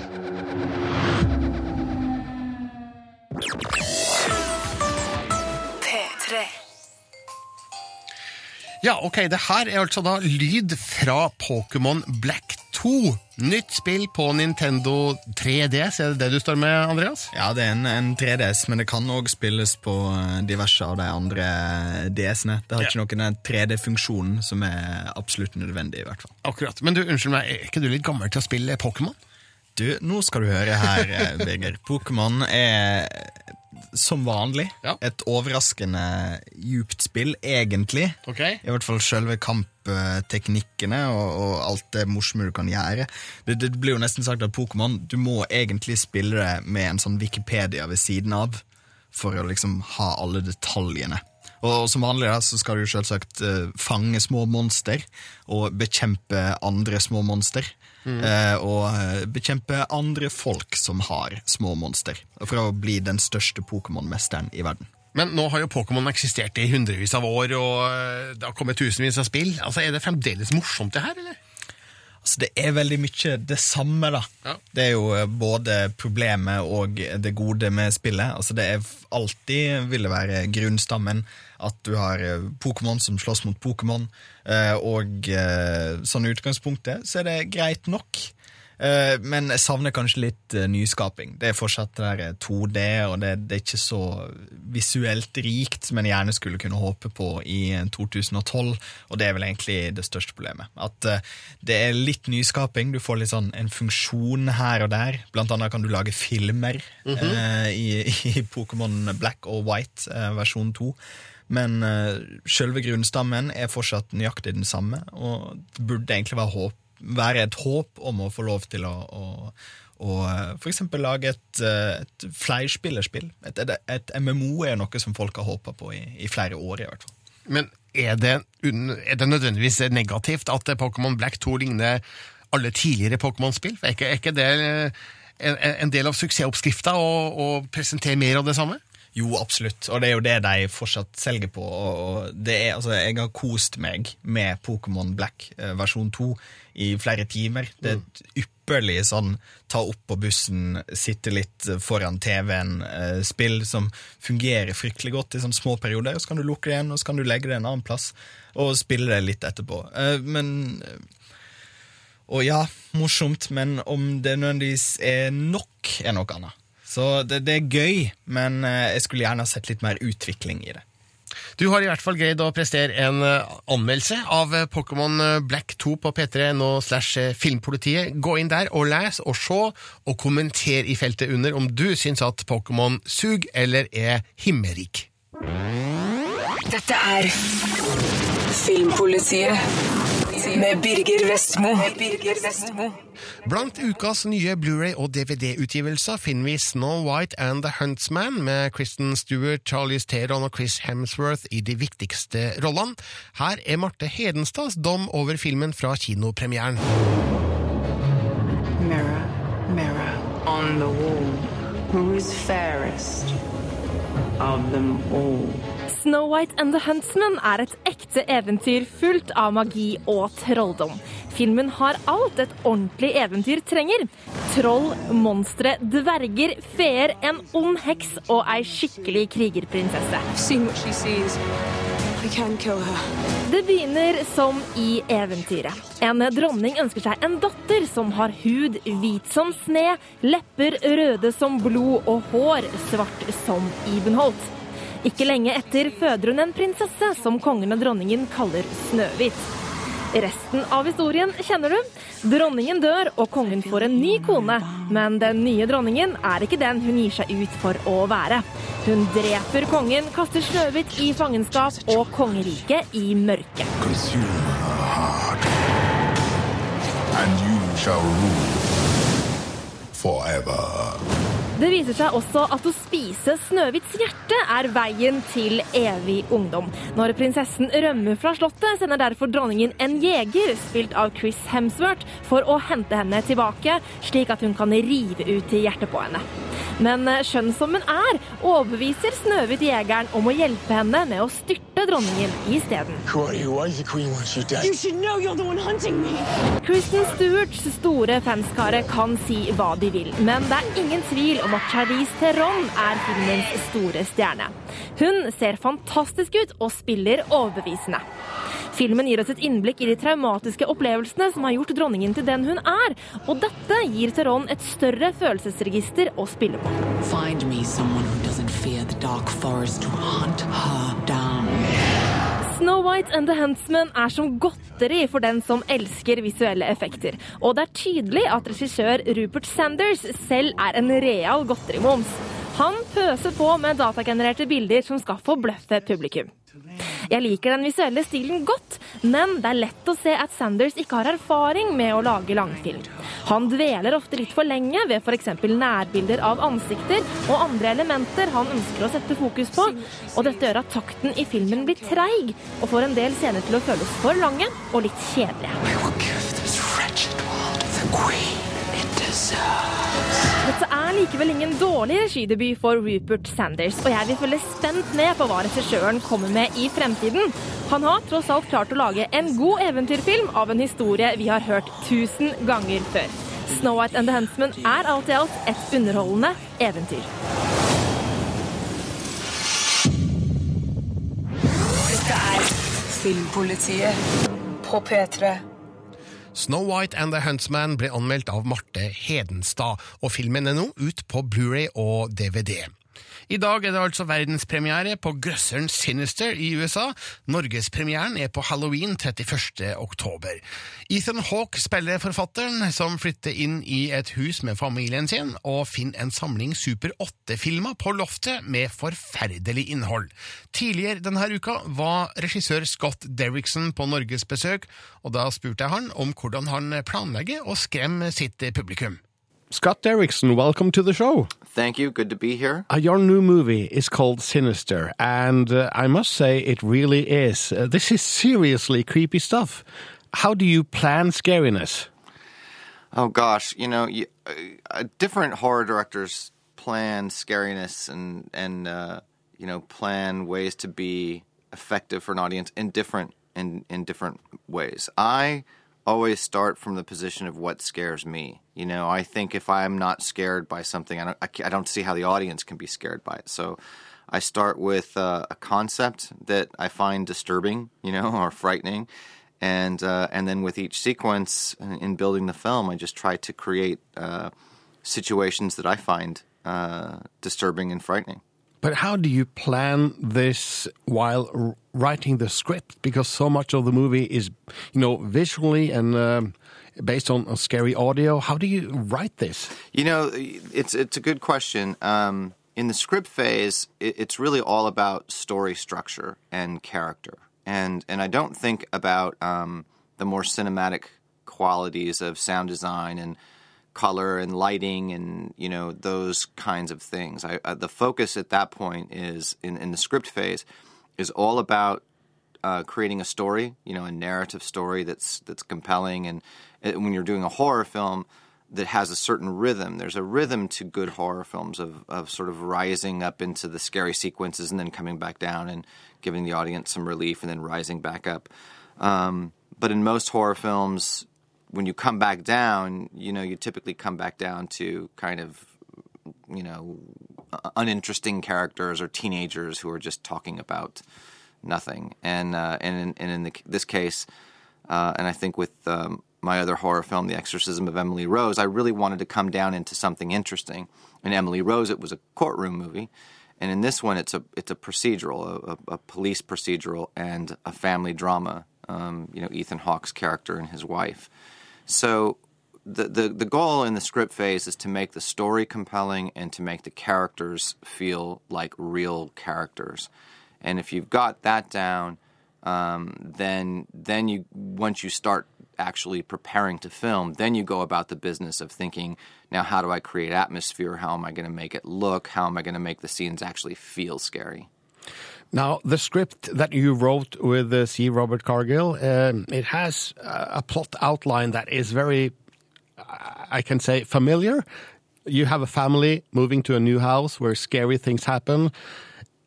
P3. Ja, ok, det her er altså da lyd fra Pokémon Black 2. Nytt spill på Nintendo 3DS, er det det du står med, Andreas? Ja, det er en, en 3DS, men det kan òg spilles på eh, diverse av de andre DS-ene. Det har ikke noen 3D-funksjonen som er absolutt nødvendig, i hvert fall. Akkurat. Men du, unnskyld meg, er ikke du litt gammel til å spille Pokémon? Du, nå skal du høre her, eh, Birger. Pokémon er som vanlig et overraskende djupt spill, egentlig. Okay. I hvert fall selve kampteknikkene og, og alt det morsomme du kan gjøre. Det, det blir jo nesten sagt at Pokémon Du må egentlig spille det med en sånn Wikipedia ved siden av for å liksom ha alle detaljene. Og som vanlig da, så skal du selvsagt eh, fange små monster og bekjempe andre små monster. Mm. Eh, og eh, bekjempe andre folk som har små monster. For å bli den største Pokémon-mesteren i verden. Men nå har jo Pokémon eksistert i hundrevis av år, og eh, det har kommet tusenvis av spill. Altså, Er det fremdeles morsomt, det her, eller? Altså, det er veldig mye det samme, da. Det er jo både problemet og det gode med spillet. Altså, det er alltid ville være grunnstammen at du har eh, Pokémon som slåss mot Pokémon, eh, og eh, sånn i utgangspunktet så er det greit nok. Men jeg savner kanskje litt nyskaping. Det er fortsatt det der 2D, og det, det er ikke så visuelt rikt som en gjerne skulle kunne håpe på i eh, 2012, og det er vel egentlig det største problemet. At det er litt nyskaping, du får litt sånn en funksjon her og der. Blant annet kan du lage filmer Mhm. eh, i, [LAUGHS] i Pokémon Black og White eh, versjon 2. Men uh, selve grunnstammen er fortsatt nøyaktig den samme, og det burde egentlig være, håp, være et håp om å få lov til å, å, og f.eks. for eksempel lage et, eh, et flerspillerspill. Et, et, et MMO er noe som folk har håpa på i, i flere år, i hvert fall. Men er det, er det nødvendigvis negativt at eh, Pokémon Black 2 ligner alle tidligere Pokémon-spill? Er, er ikke det eh, en, en del av suksessoppskrifta å presentere mer av det samme? Jo, absolutt, og det er jo det de fortsatt selger på. Er, altså, jeg har kost meg med Pokémon Black eh, versjon 2 i flere timer. Det er et ypperlig sånn ta opp på bussen, sitte litt foran TV-en-spill som fungerer fryktelig godt i sånne små perioder. Så kan du lukke det igjen, og så kan du legge det en annen plass og spille det litt etterpå. Eh, Men eh, og ja, morsomt, men om det nødvendigvis er nok, er noe annet. Så det, det er gøy, men eh, jeg skulle gjerne ha sett litt mer utvikling i det. Du har i hvert fall greid å prestere en eh, anmeldelse av eh, Pokémon Black 2 på p3.no slash eh, filmpolitiet. Gå inn der og les og se, og kommenter i feltet under om du syns at Pokémon suger eller er himmelrik. Dette er Filmpolitiet med Birger Vestmo. Blant ukas nye Blu-ray- og DVD-utgivelser finner vi Snow White and The Huntsman med Kristen Stewart, Charlize Theron og Chris Hemsworth i de viktigste rollene. Her er Marte Hedenstads dom over filmen fra kinopremieren. Mirror, mirror on the wall, who is fairest of them all? Snow White and the Huntsman er et ekte eventyr fullt av magi og trolldom. Filmen har alt et ordentlig eventyr trenger. Troll, monstre, dverger, feer, en ond heks og ei skikkelig krigerprinsesse. Det begynner som i eventyret. En dronning ønsker seg en datter som har hud hvit som sne, lepper røde som blod og hår svart som Ibenholt. Ikke lenge etter føder hun en prinsesse som kongen og dronningen kaller Snøhvit. Resten av historien kjenner du. Dronningen dør, og kongen får en ny kone. Men den nye dronningen er ikke den hun gir seg ut for å være. Hun dreper kongen, kaster Snøhvit i fangenskap og kongeriket i mørke. And you shall rule forever. Det viser seg også at å spise Snøhvits hjerte er veien til evig ungdom. Når prinsessen rømmer fra slottet, sender derfor dronningen en jeger, spilt av Chris Hemsworth, for å hente henne tilbake, slik at hun kan rive ut hjertet på henne. Men eh, skjønn som hun er, overbeviser Snøhvit jegeren om å hjelpe henne med å styrte dronningen isteden. Kristen Stewarts store fanskare kan si hva de vil, men det er ingen tvil om at Charlize Theron er filmens store stjerne. Hun ser fantastisk ut og spiller overbevisende. Filmen gir oss et innblikk i de traumatiske opplevelsene som har gjort dronningen til den hun er, og dette gir Theron et større følelsesregister å spille på. Find me someone who doesn't fear the dark forest to hunt her down. Snow White and the Huntsman er som godteri for den som elsker visuelle effekter. Og det er tydelig at regissør Rupert Sanders selv er en real godterimoms. Han pøser på med datagenererte bilder som skal forbløffe publikum. Jeg liker den visuelle stilen godt, men det er lett å se at Sanders ikke har erfaring med å lage langfilm. Han dveler ofte litt for lenge ved f.eks. nærbilder av ansikter og andre elementer han ønsker å sette fokus på, og dette gjør at takten i filmen blir treig og får en del scener til å føles for lange og litt kjedelige. This wretched world the queen. Dette er likevel ingen dårlig regidebut for Rupert Sanders, og jeg vil følge spent med på hva regissøren kommer med i fremtiden. Han har tross alt klart å lage en god eventyrfilm av en historie vi har hørt tusen ganger før. Snow White and the Huntsman er alt i alt et underholdende eventyr. Dette er Filmpolitiet på P3. Snow White and the Huntsman ble anmeldt av Marte Hedenstad, og filmen er nå ut på Blu-ray og DVD. I dag er det altså verdenspremiere på grøsseren Sinister i USA. Norgespremieren er på halloween 31. oktober. Ethan Hawke spiller forfatteren, som flytter inn i et hus med familien sin og finner en samling Super 8-filmer på loftet med forferdelig innhold. Tidligere denne uka var regissør Scott Derrickson på norgesbesøk, og da spurte jeg han om hvordan han planlegger å skremme sitt publikum. Scott Derrickson, welcome to the show. Thank you. Good to be here. Uh, your new movie is called Sinister, and uh, I must say it really is. Uh, this is seriously creepy stuff. How do you plan scariness? Oh gosh, you know, you, uh, different horror directors plan scariness and and uh, you know plan ways to be effective for an audience in different in in different ways. I always start from the position of what scares me. You know, I think if I'm not scared by something, I don't, I, I don't see how the audience can be scared by it. So I start with uh, a concept that I find disturbing, you know, [LAUGHS] or frightening. And, uh, and then with each sequence in building the film, I just try to create uh, situations that I find uh, disturbing and frightening. But how do you plan this while writing the script? Because so much of the movie is, you know, visually and um, based on, scary audio. How do you write this? You know, it's it's a good question. Um, in the script phase, it, it's really all about story structure and character, and and I don't think about um, the more cinematic qualities of sound design and color and lighting and you know those kinds of things. I, uh, the focus at that point is in, in, the script phase is all about uh, creating a story, you know, a narrative story that's that's compelling. And, when you're doing a horror film that has a certain rhythm, there's a rhythm to good horror films of of sort of rising up into the scary sequences and then coming back down and giving the audience some relief and then rising back up. Um, but in most horror films, when you come back down, you know, you typically come back down to kind of, you know, uninteresting characters or teenagers who are just talking about nothing. And uh, and in, and in the, this case, uh, and I think with um, my other horror film, The Exorcism of Emily Rose, I really wanted to come down into something interesting. In Emily Rose, it was a courtroom movie. And in this one, it's a it's a procedural, a, a police procedural, and a family drama. Um, you know, Ethan Hawke's character and his wife. So the, the the goal in the script phase is to make the story compelling and to make the characters feel like real characters. And if you've got that down, um, then then you once you start actually preparing to film, then you go about the business of thinking, now how do I create atmosphere? How am I going to make it look? How am I going to make the scenes actually feel scary? Now, the script that you wrote with uh, C. Robert Cargill, um, it has a plot outline that is very, I can say, familiar. You have a family moving to a new house where scary things happen.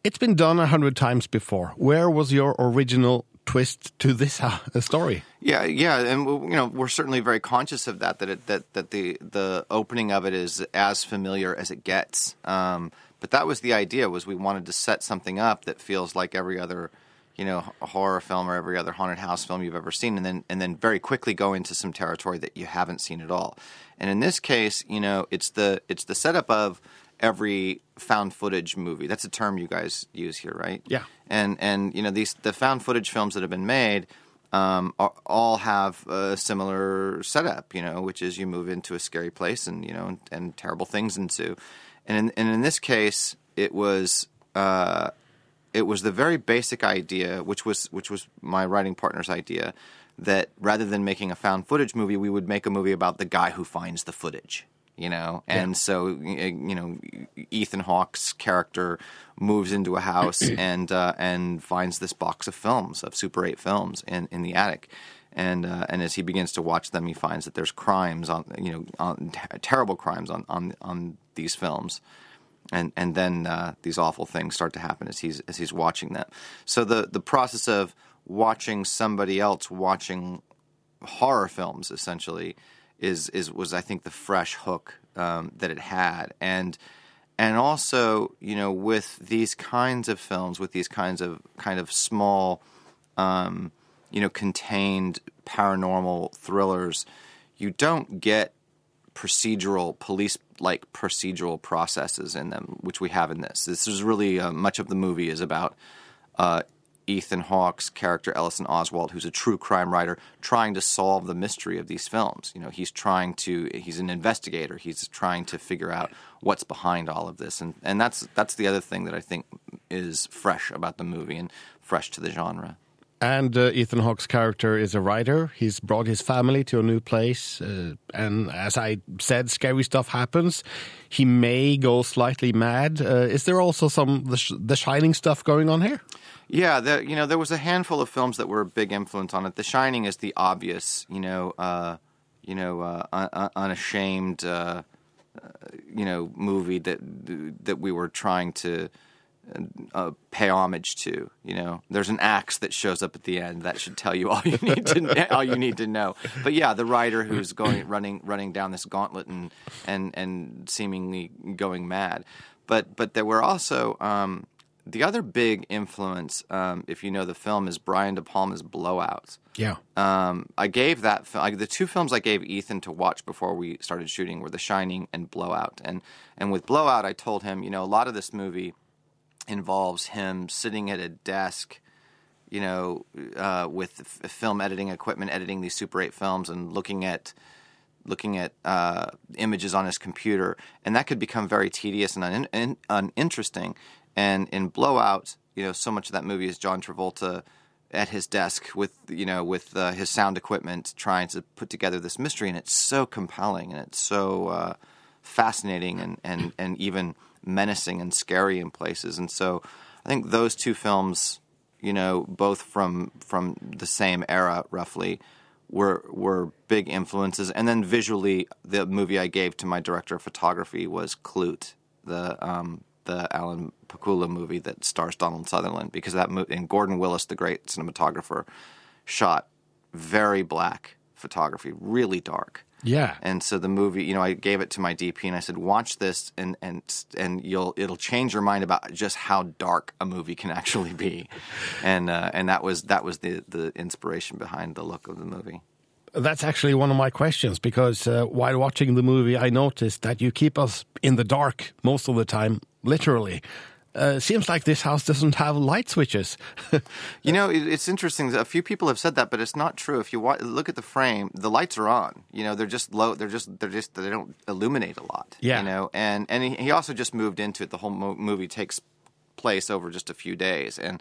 It's been done a hundred times before. Where was your original twist to this uh, story? Yeah, yeah, and you know we're certainly very conscious of that. That it, that that the the opening of it is as familiar as it gets. Um, but that was the idea was we wanted to set something up that feels like every other you know horror film or every other haunted house film you've ever seen and then and then very quickly go into some territory that you haven't seen at all and in this case you know it's the it's the setup of every found footage movie that's a term you guys use here right yeah and and you know these the found footage films that have been made um, are, all have a similar setup, you know, which is you move into a scary place and you know, and, and terrible things ensue. And in, and in this case, it was uh, it was the very basic idea, which was which was my writing partner's idea, that rather than making a found footage movie, we would make a movie about the guy who finds the footage. You know, and yeah. so you know, Ethan Hawke's character moves into a house [CLEARS THROAT] and uh, and finds this box of films of Super Eight films in in the attic, and uh, and as he begins to watch them, he finds that there's crimes on you know on, terrible crimes on on on these films. And and then uh, these awful things start to happen as he's as he's watching them. So the the process of watching somebody else watching horror films essentially is is was I think the fresh hook um, that it had. And and also you know with these kinds of films with these kinds of kind of small um, you know contained paranormal thrillers you don't get procedural police like procedural processes in them which we have in this. This is really uh, much of the movie is about uh, Ethan Hawke's character Ellison Oswald, who's a true crime writer, trying to solve the mystery of these films. You know, he's trying to he's an investigator. He's trying to figure out what's behind all of this, and and that's that's the other thing that I think is fresh about the movie and fresh to the genre. And uh, Ethan Hawke's character is a writer. He's brought his family to a new place. Uh, and as I said, scary stuff happens. He may go slightly mad. Uh, is there also some the, sh the Shining stuff going on here? Yeah, the, you know, there was a handful of films that were a big influence on it. The Shining is the obvious, you know, uh, you know, uh, un unashamed, uh, you know, movie that that we were trying to uh, pay homage to. You know, there's an axe that shows up at the end that should tell you all you need to [LAUGHS] all you need to know. But yeah, the writer who's going running running down this gauntlet and and and seemingly going mad. But but there were also. Um, the other big influence, um, if you know the film, is Brian De Palma's Blowout. Yeah. Um, I gave that like, the two films I gave Ethan to watch before we started shooting were The Shining and Blowout. And and with Blowout, I told him, you know, a lot of this movie involves him sitting at a desk, you know, uh, with f- film editing equipment, editing these Super 8 films, and looking at looking at uh, images on his computer, and that could become very tedious and un- un- uninteresting. And in Blowout, you know, so much of that movie is John Travolta at his desk with you know with uh, his sound equipment trying to put together this mystery, and it's so compelling and it's so uh, fascinating and, and and even menacing and scary in places. And so I think those two films, you know, both from from the same era roughly, were were big influences. And then visually, the movie I gave to my director of photography was Klute, the um, the Alan Pakula movie that stars Donald Sutherland, because that movie, and Gordon Willis, the great cinematographer, shot very black photography, really dark. Yeah. And so the movie, you know, I gave it to my DP and I said, "Watch this, and and and you'll it'll change your mind about just how dark a movie can actually be." [LAUGHS] and uh, and that was that was the the inspiration behind the look of the movie. That's actually one of my questions because uh, while watching the movie, I noticed that you keep us in the dark most of the time, literally. Uh, seems like this house doesn't have light switches. [LAUGHS] you know, it, it's interesting. A few people have said that, but it's not true. If you wa- look at the frame, the lights are on. You know, they're just low. They're just they're just they don't illuminate a lot. Yeah. You know, and and he, he also just moved into it. The whole mo- movie takes place over just a few days, and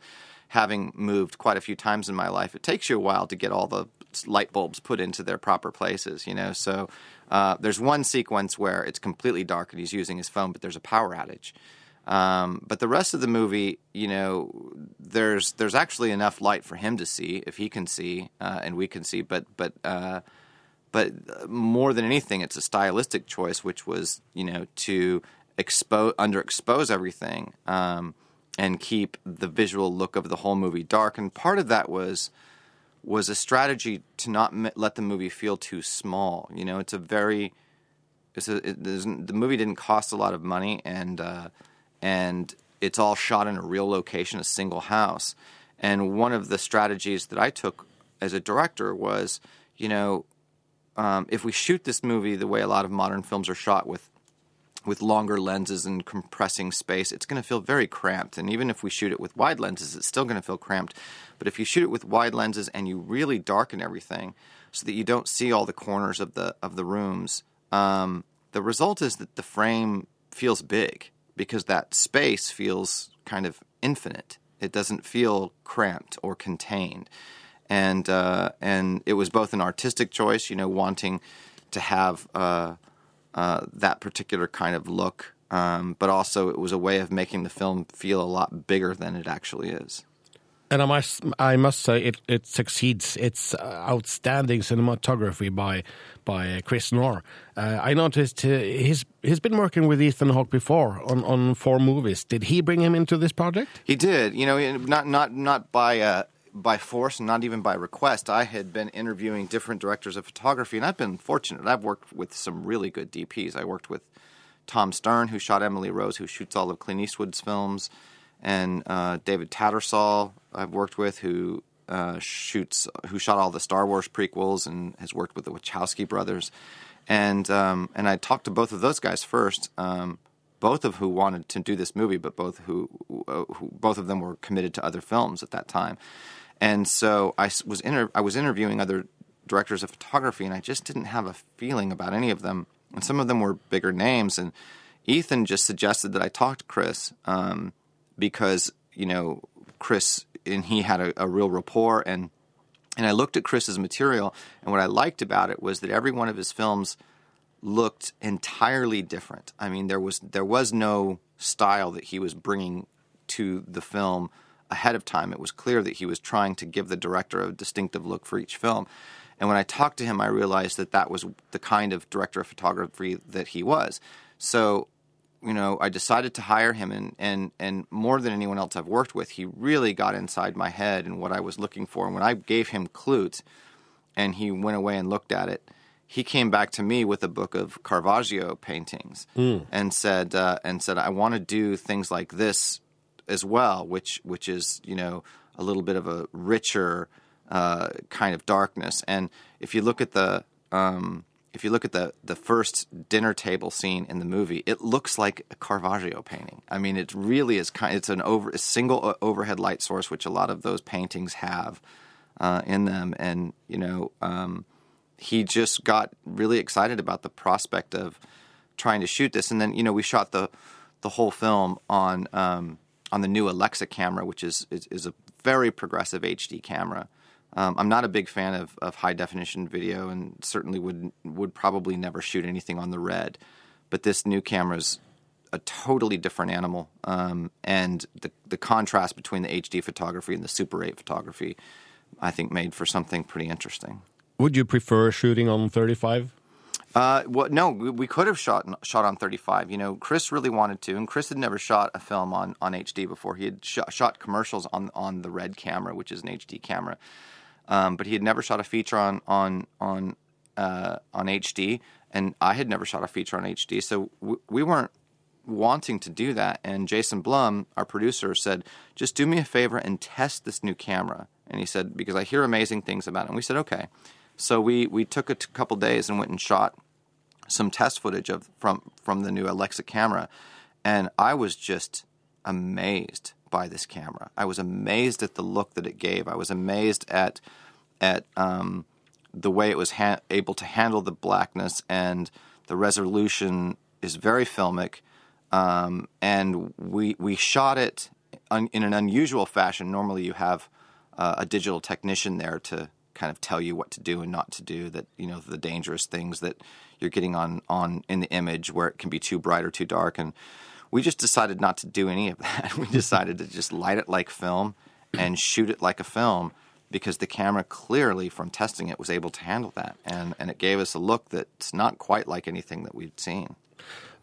having moved quite a few times in my life, it takes you a while to get all the light bulbs put into their proper places. You know, so uh, there's one sequence where it's completely dark and he's using his phone, but there's a power outage. Um, but the rest of the movie, you know, there's there's actually enough light for him to see if he can see uh, and we can see. But but uh, but more than anything, it's a stylistic choice, which was you know to expose underexpose everything um, and keep the visual look of the whole movie dark. And part of that was was a strategy to not let the movie feel too small. You know, it's a very it's a, it, the movie didn't cost a lot of money and. Uh, and it's all shot in a real location, a single house. And one of the strategies that I took as a director was, you know, um, if we shoot this movie the way a lot of modern films are shot with with longer lenses and compressing space, it's going to feel very cramped. And even if we shoot it with wide lenses, it's still going to feel cramped. But if you shoot it with wide lenses and you really darken everything so that you don't see all the corners of the of the rooms, um, the result is that the frame feels big because that space feels kind of infinite. It doesn't feel cramped or contained. And uh, and it was both an artistic choice, you know, wanting to have uh, uh, that particular kind of look, um, but also it was a way of making the film feel a lot bigger than it actually is. And I must, I must say, it, it succeeds. It's uh, outstanding cinematography by by Chris Knorr. Uh, I noticed uh, he's he's been working with Ethan Hawke before on, on four movies. Did he bring him into this project? He did. You know, not not not by uh, by force, and not even by request. I had been interviewing different directors of photography, and I've been fortunate. I've worked with some really good DPs. I worked with Tom Stern, who shot Emily Rose, who shoots all of Clint Eastwood's films and uh, David Tattersall I've worked with who uh, shoots who shot all the Star Wars prequels and has worked with the Wachowski brothers, and um, and I talked to both of those guys first. Um, both of who wanted to do this movie, but both who, uh, who both of them were committed to other films at that time, and so I was inter- I was interviewing other directors of photography, and I just didn't have a feeling about any of them, and some of them were bigger names, and Ethan just suggested that I talk to Chris. Um, because you know Chris and he had a, a real rapport and and I looked at Chris's material and what I liked about it was that every one of his films looked entirely different. I mean there was there was no style that he was bringing to the film ahead of time. It was clear that he was trying to give the director a distinctive look for each film. And when I talked to him, I realized that that was the kind of director of photography that he was. So you know, I decided to hire him, and, and, and more than anyone else I've worked with, he really got inside my head and what I was looking for. And when I gave him Klute, and he went away and looked at it, he came back to me with a book of Caravaggio paintings Mm. and said uh, and said I want to do things like this as well, which which is you know a little bit of a richer uh, kind of darkness. And if you look at the um, if you look at the the first dinner table scene in the movie, it looks like a Caravaggio painting. I mean, it really is kind. It's an over a single overhead light source, which a lot of those paintings have uh, in them, and you know. Um, he just got really excited about the prospect of trying to shoot this, and then you know we shot the the whole film on um, on the new Alexa camera, which is is, is a very progressive HD camera. Um, I'm not a big fan of, of high definition video, and certainly would would probably never shoot anything on the red. But this new camera is a totally different animal, um, and the the contrast between the HD photography and the Super 8 photography, I think, made for something pretty interesting. Would you prefer shooting on 35? Uh, well, no, we, we could have shot shot on 35. You know, Chris really wanted to, and Chris had never shot a film on, on HD before. He had shot, shot commercials on on the Red camera, which is an HD camera, um, but he had never shot a feature on on on uh, on HD, and I had never shot a feature on HD. So w- we weren't wanting to do that. And Jason Blum, our producer, said, "Just do me a favor and test this new camera." And he said, "Because I hear amazing things about it." And we said, "Okay." So we we took a t- couple days and went and shot some test footage of from from the new Alexa camera, and I was just amazed by this camera. I was amazed at the look that it gave. I was amazed at at um, the way it was ha- able to handle the blackness and the resolution is very filmic. Um, and we we shot it un- in an unusual fashion. Normally, you have uh, a digital technician there to kind of tell you what to do and not to do. That you know the dangerous things that you're getting on on in the image where it can be too bright or too dark. And we just decided not to do any of that. [LAUGHS] we decided to just light it like film and shoot it like a film because the camera clearly from testing it was able to handle that and and it gave us a look that's not quite like anything that we'd seen.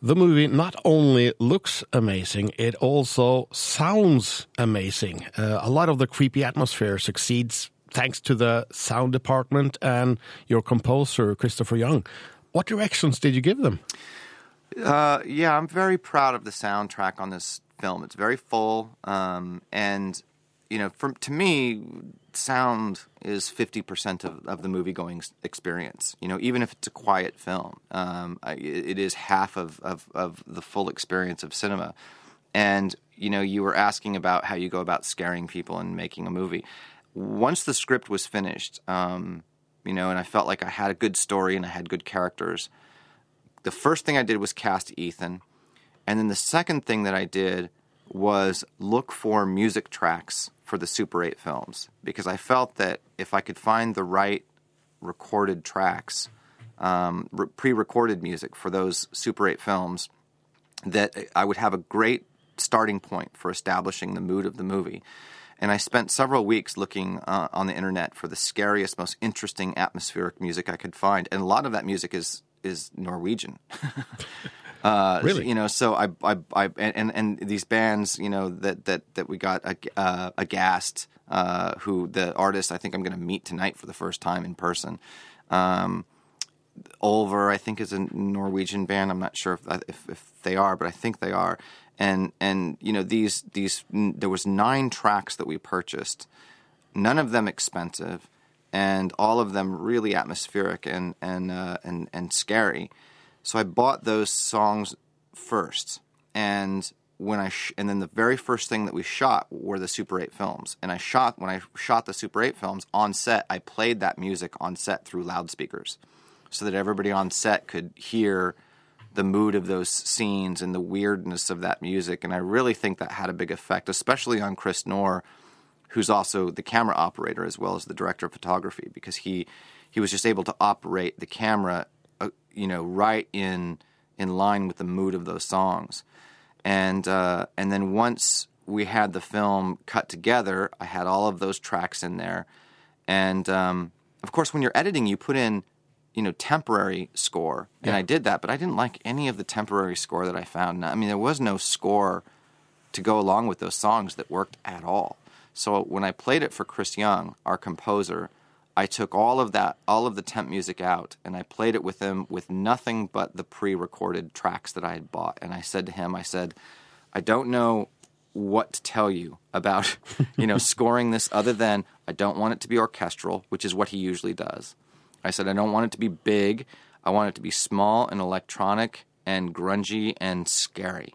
The movie not only looks amazing, it also sounds amazing. Uh, a lot of the creepy atmosphere succeeds thanks to the sound department and your composer, Christopher Young. What directions did you give them? Uh, yeah, I'm very proud of the soundtrack on this film. It's very full, um, and you know, from to me, sound is fifty percent of, of the movie going experience. You know, even if it's a quiet film, um, it is half of, of of the full experience of cinema. And you know, you were asking about how you go about scaring people and making a movie. Once the script was finished, um, you know, and I felt like I had a good story and I had good characters. The first thing I did was cast Ethan, and then the second thing that I did was look for music tracks for the Super 8 films because I felt that if I could find the right recorded tracks, um, re- pre-recorded music for those Super 8 films, that I would have a great starting point for establishing the mood of the movie. And I spent several weeks looking uh, on the internet for the scariest, most interesting atmospheric music I could find, and a lot of that music is is Norwegian. [LAUGHS] Uh, Really? You know, so I, I, I and, and, these bands, you know, that that that we got uh, aghast. Uh, who the artist I think I'm going to meet tonight for the first time in person. Um, Olver, I think, is a Norwegian band. I'm not sure if, if if they are, but I think they are. And and you know these these there was nine tracks that we purchased, none of them expensive, and all of them really atmospheric and and uh, and and scary. So I bought those songs first, and when I sh- and then the very first thing that we shot were the Super 8 films. And I shot when I shot the Super 8 films on set, I played that music on set through loudspeakers, so that everybody on set could hear the mood of those scenes and the weirdness of that music. And I really think that had a big effect, especially on Chris Knorr, who's also the camera operator as well as the director of photography, because he he was just able to operate the camera, uh, you know, right in in line with the mood of those songs. And uh, and then once we had the film cut together, I had all of those tracks in there, and um, of course, when you're editing, you put in you know temporary score, and Yeah. I did that, but I didn't like any of the temporary score that I found. I mean, there was no score to go along with those songs that worked at all. So when I played it for Chris Young, our composer, I took all of that, all of the temp music out, and I played it with him with nothing but the pre-recorded tracks that I had bought. And I said to him, I said, I don't know what to tell you about, you know, scoring this other than I don't want it to be orchestral, which is what he usually does. I said I don't want it to be big. I want it to be small and electronic and grungy and scary.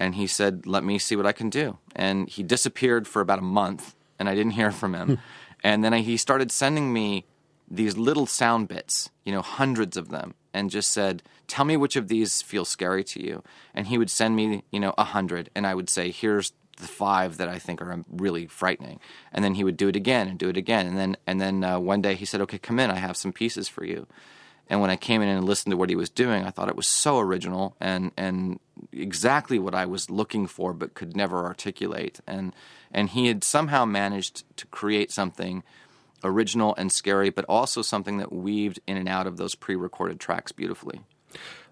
And he said, "Let me see what I can do." And he disappeared for about a month, and I didn't hear from him. and then I, he started sending me these little sound bits, you know, hundreds of them, and just said, "Tell me which of these feel scary to you." And he would send me, you know, a hundred, and I would say, "Here's the five that I think are really frightening." And then he would do it again and do it again, and then and then uh, one day he said, "Okay, come in. I have some pieces for you." And when I came in and listened to what he was doing, I thought it was so original and and exactly what I was looking for, but could never articulate. And and he had somehow managed to create something original and scary, but also something that weaved in and out of those pre-recorded tracks beautifully.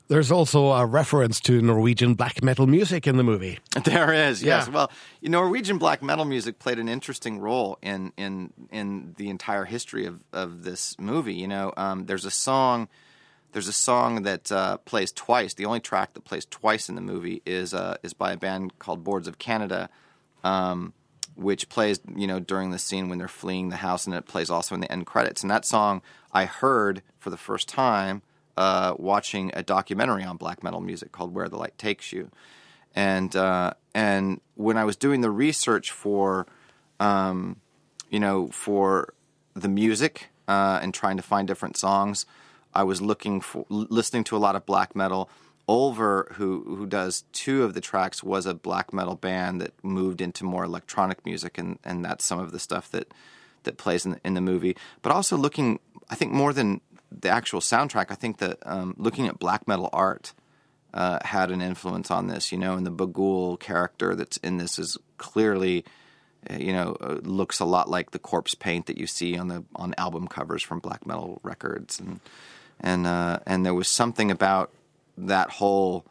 There's also a reference to Norwegian black metal music in the movie. [LAUGHS] There is, yes. Yeah. Well, you know, Norwegian black metal music played an interesting role in in in the entire history of of this movie. You know, um, there's a song. There's a song that uh, plays twice. The only track that plays twice in the movie is uh, is by a band called Boards of Canada, um, which plays you know during the scene when they're fleeing the house, and it plays also in the end credits. And that song I heard for the first time uh, watching a documentary on black metal music called "Where the Light Takes You." and uh, and when I was doing the research for, um, you know, for the music uh, and trying to find different songs, I was looking for listening to a lot of black metal. Olver, who who does two of the tracks, was a black metal band that moved into more electronic music, and, and that's some of the stuff that that plays in the, in the movie. But also looking, I think more than the actual soundtrack, I think that um, looking at black metal art uh, had an influence on this, you know, and the Bagul character that's in this is clearly, uh, you know, uh, looks a lot like the corpse paint that you see on the on album covers from black metal records, and and uh, and there was something about that whole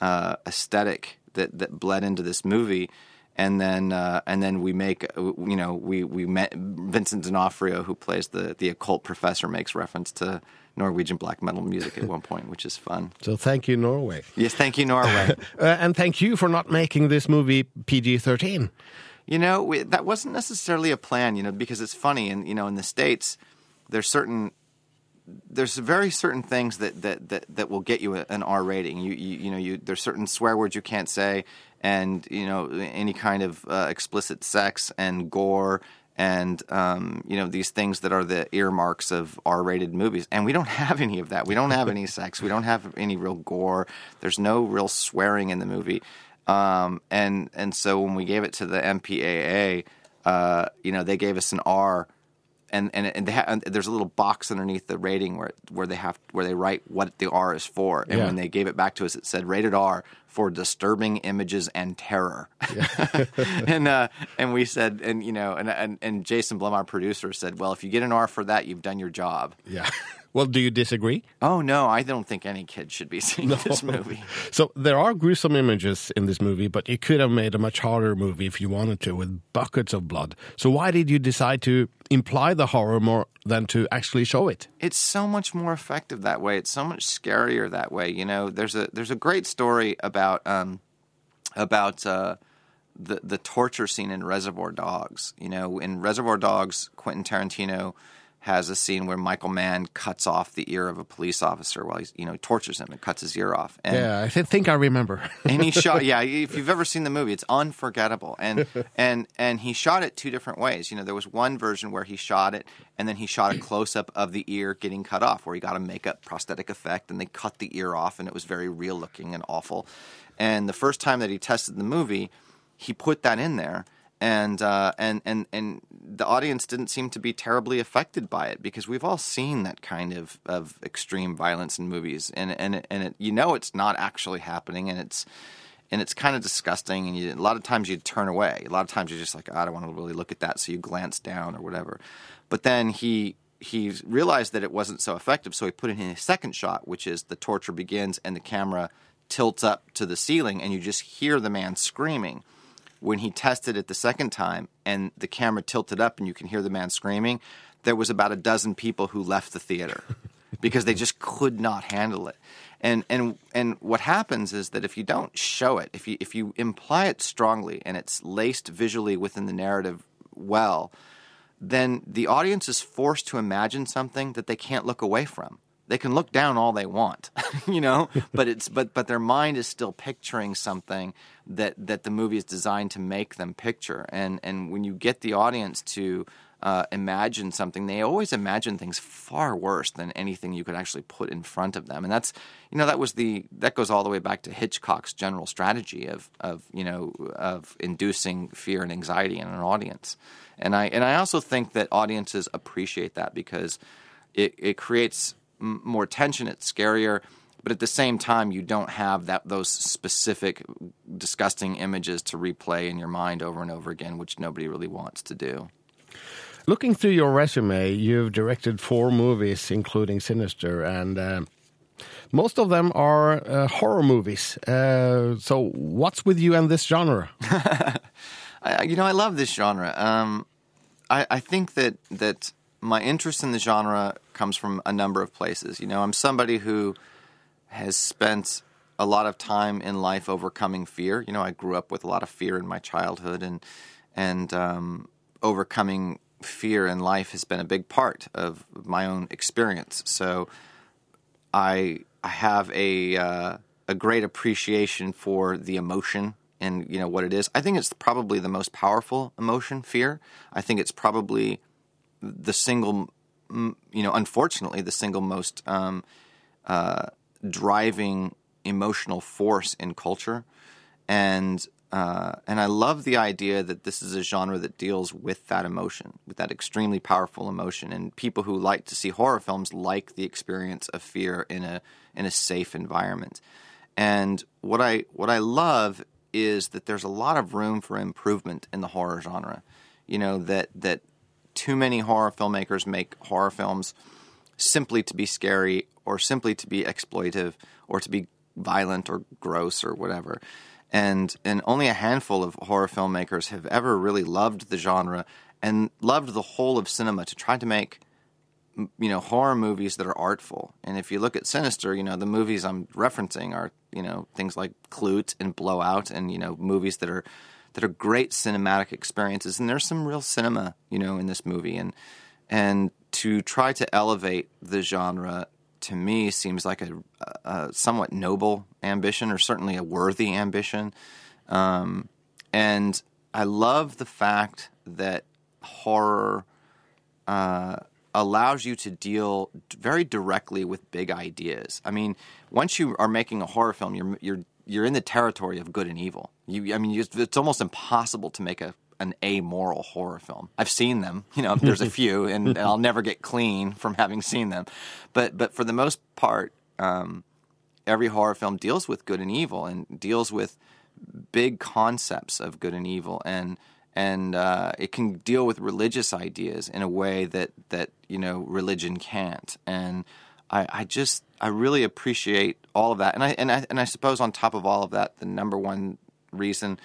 uh, aesthetic that that bled into this movie. And then, uh, and then we make, you know, we we met Vincent D'Onofrio, who plays the the occult professor, makes reference to Norwegian black metal music at one point, which is fun. So thank you, Norway. Yes, thank you, Norway. [LAUGHS] Uh, and thank you for not making this movie PG 13. You know, we, that wasn't necessarily a plan, you know, because it's funny, and you know, in the states, there's certain there's very certain things that that that, that will get you an R rating. You, you you know, you there's certain swear words you can't say, and you know, any kind of uh, explicit sex and gore. And um, you know these things that are the earmarks of R-rated movies, and we don't [LAUGHS] have any of that. We don't have any sex. We don't have any real gore. There's no real swearing in the movie. Um, and and so when we gave it to the MPAA, uh, you know, they gave us an R and and, and, they ha- and there's a little box underneath the rating where where they have where they write what the R is for, and Yeah. when they gave it back to us, it said rated R for disturbing images and terror. [LAUGHS] and uh, and we said, and you know, and, and and Jason Blum, our producer, said, well, if you get an R for that, you've done your job. Yeah. Well, do you disagree? Oh no, I don't think any kid should be [LAUGHS] seeing this movie. [LAUGHS] So there are gruesome images in this movie, but you could have made a much harder movie if you wanted to, with buckets of blood. So why did you decide to imply the horror more than to actually show it? it's so much more effective that way. It's so much scarier that way. You know, there's a there's a great story about um, about uh, the the torture scene in Reservoir Dogs. You know, in Reservoir Dogs, Quentin Tarantino has a scene where Michael Mann cuts off the ear of a police officer while he's you know tortures him and cuts his ear off. And, yeah, I th- think I remember. [LAUGHS] and he [LAUGHS] shot yeah if you've ever seen the movie it's unforgettable and and and he shot it two different ways you know there was one version where he shot it and then he shot a close-up of the ear getting cut off where he got a makeup prosthetic effect and they cut the ear off and it was very real looking and awful and the first time that he tested the movie he put that in there and uh, and and and the audience didn't seem to be terribly affected by it because we've all seen that kind of, of extreme violence in movies and and and it, you know it's not actually happening and it's and it's kind of disgusting and you, a lot of times you turn away. A lot of times you're just like "Oh, I don't want to really look at that so you glance down or whatever. But then he he realized that it wasn't so effective so he put in a second shot which is the torture begins and the camera tilts up to the ceiling and you just hear the man screaming when he tested it the second time and the camera tilted up and you can hear the man screaming, there was about a dozen people who left the theater [LAUGHS] because they just could not handle it. And and and what happens is that if you don't show it, if you if you imply it strongly and it's laced visually within the narrative well, then the audience is forced to imagine something that they can't look away from. They can look down all they want, [LAUGHS] you know, but it's but but their mind is still picturing something that that the movie is designed to make them picture. And and when you get the audience to uh, imagine something, they always imagine things far worse than anything you could actually put in front of them. And that's you know that was the that goes all the way back to Hitchcock's general strategy of of you know of inducing fear and anxiety in an audience. And I and I also think that audiences appreciate that because it it creates m- more tension. It's scarier, but at the same time, you don't have that those specific disgusting images to replay in your mind over and over again, which nobody really wants to do. Looking through your resume, you've directed four movies, including Sinister, and uh, most of them are uh, horror movies. Uh, so, what's with you and this genre? [LAUGHS] I, you know, I love this genre. Um, I, I think that that my interest in the genre comes from a number of places. You know, I'm somebody who has spent a lot of time in life overcoming fear. You know, I grew up with a lot of fear in my childhood, and and um, overcoming fear in life has been a big part of my own experience. So, I I have a uh, a great appreciation for the emotion and you know what it is. I think it's probably the most powerful emotion, fear. I think it's probably the single, you know, unfortunately, the single most um, uh, driving emotional force in culture, and uh, and I love the idea that this is a genre that deals with that emotion, with that extremely powerful emotion, and people who like to see horror films like the experience of fear in a in a safe environment. And what I what I love is that there's a lot of room for improvement in the horror genre. You know that that too many horror filmmakers make horror films simply to be scary or simply to be exploitive or to be violent or gross or whatever. And and only a handful of horror filmmakers have ever really loved the genre and loved the whole of cinema to try to make you know horror movies that are artful. And if you look at Sinister, you know the movies I'm referencing are you know things like Clute and Blowout, and you know movies that are that are great cinematic experiences. And there's some real cinema you know in this movie, and and to try to elevate the genre to me seems like a, a somewhat noble ambition, or certainly a worthy ambition. Um, and I love the fact that horror uh, allows you to deal very directly with big ideas. I mean, once you are making a horror film, you're you're you're in the territory of good and evil. You, I mean, you, it's almost impossible to make a, an amoral horror film. I've seen them, you know, there's a [LAUGHS] few, and, and I'll never get clean from having seen them. But but for the most part, um, every horror film deals with good and evil and deals with big concepts of good and evil and and uh, it can deal with religious ideas in a way that that you know religion can't and I, I just I really appreciate all of that and I and I and I suppose on top of all of that the number one reason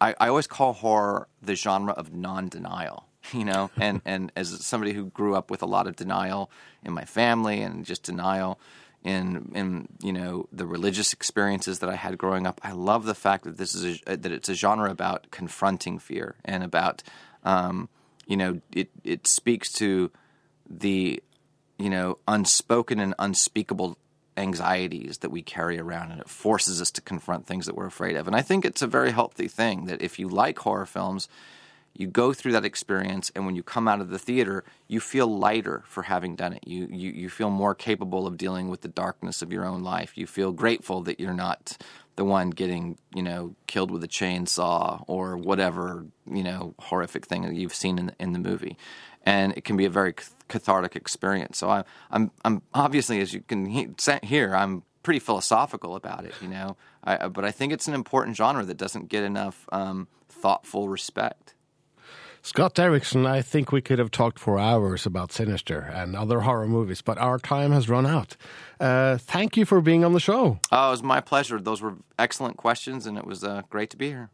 I, I always call horror the genre of non-denial [LAUGHS] you know [LAUGHS] and and as somebody who grew up with a lot of denial in my family and just denial in in you know the religious experiences that I had growing up. I love the fact that this is a, that it's a genre about confronting fear and about um, you know it it speaks to the you know unspoken and unspeakable anxieties that we carry around and it forces us to confront things that we're afraid of. And I think it's a very healthy thing that if you like horror films you go through that experience and when you come out of the theater you feel lighter for having done it. You, you you feel more capable of dealing with the darkness of your own life. You feel grateful that you're not the one getting you know killed with a chainsaw or whatever you know horrific thing that you've seen in in the movie. And it can be a very cathartic experience so I, I'm I'm obviously as you can hear I'm pretty philosophical about it you know I, but I think it's an important genre that doesn't get enough um, thoughtful respect Scott Derrickson, I think we could have talked for hours about Sinister and other horror movies, but our time has run out. Uh, thank you for being on the show. Oh, it was my pleasure. Those were excellent questions, and it was uh, great to be here.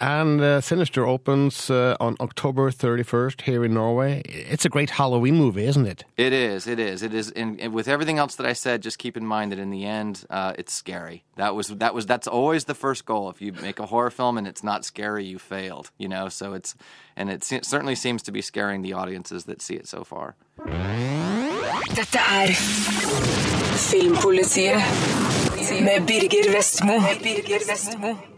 And uh, Sinister opens uh, on October 31st here in Norway. It's a great Halloween movie, isn't it? It is. It is. It is. And, and with everything else that I said, just keep in mind that in the end, uh, it's scary. That was that was that's always the first goal. If you make a horror film and it's not scary, you failed. You know. So it's and it certainly seems to be scaring the audiences that see it so far. Dette er Filmpolitiet med Birger Vestmo. Med Birger Vestmo.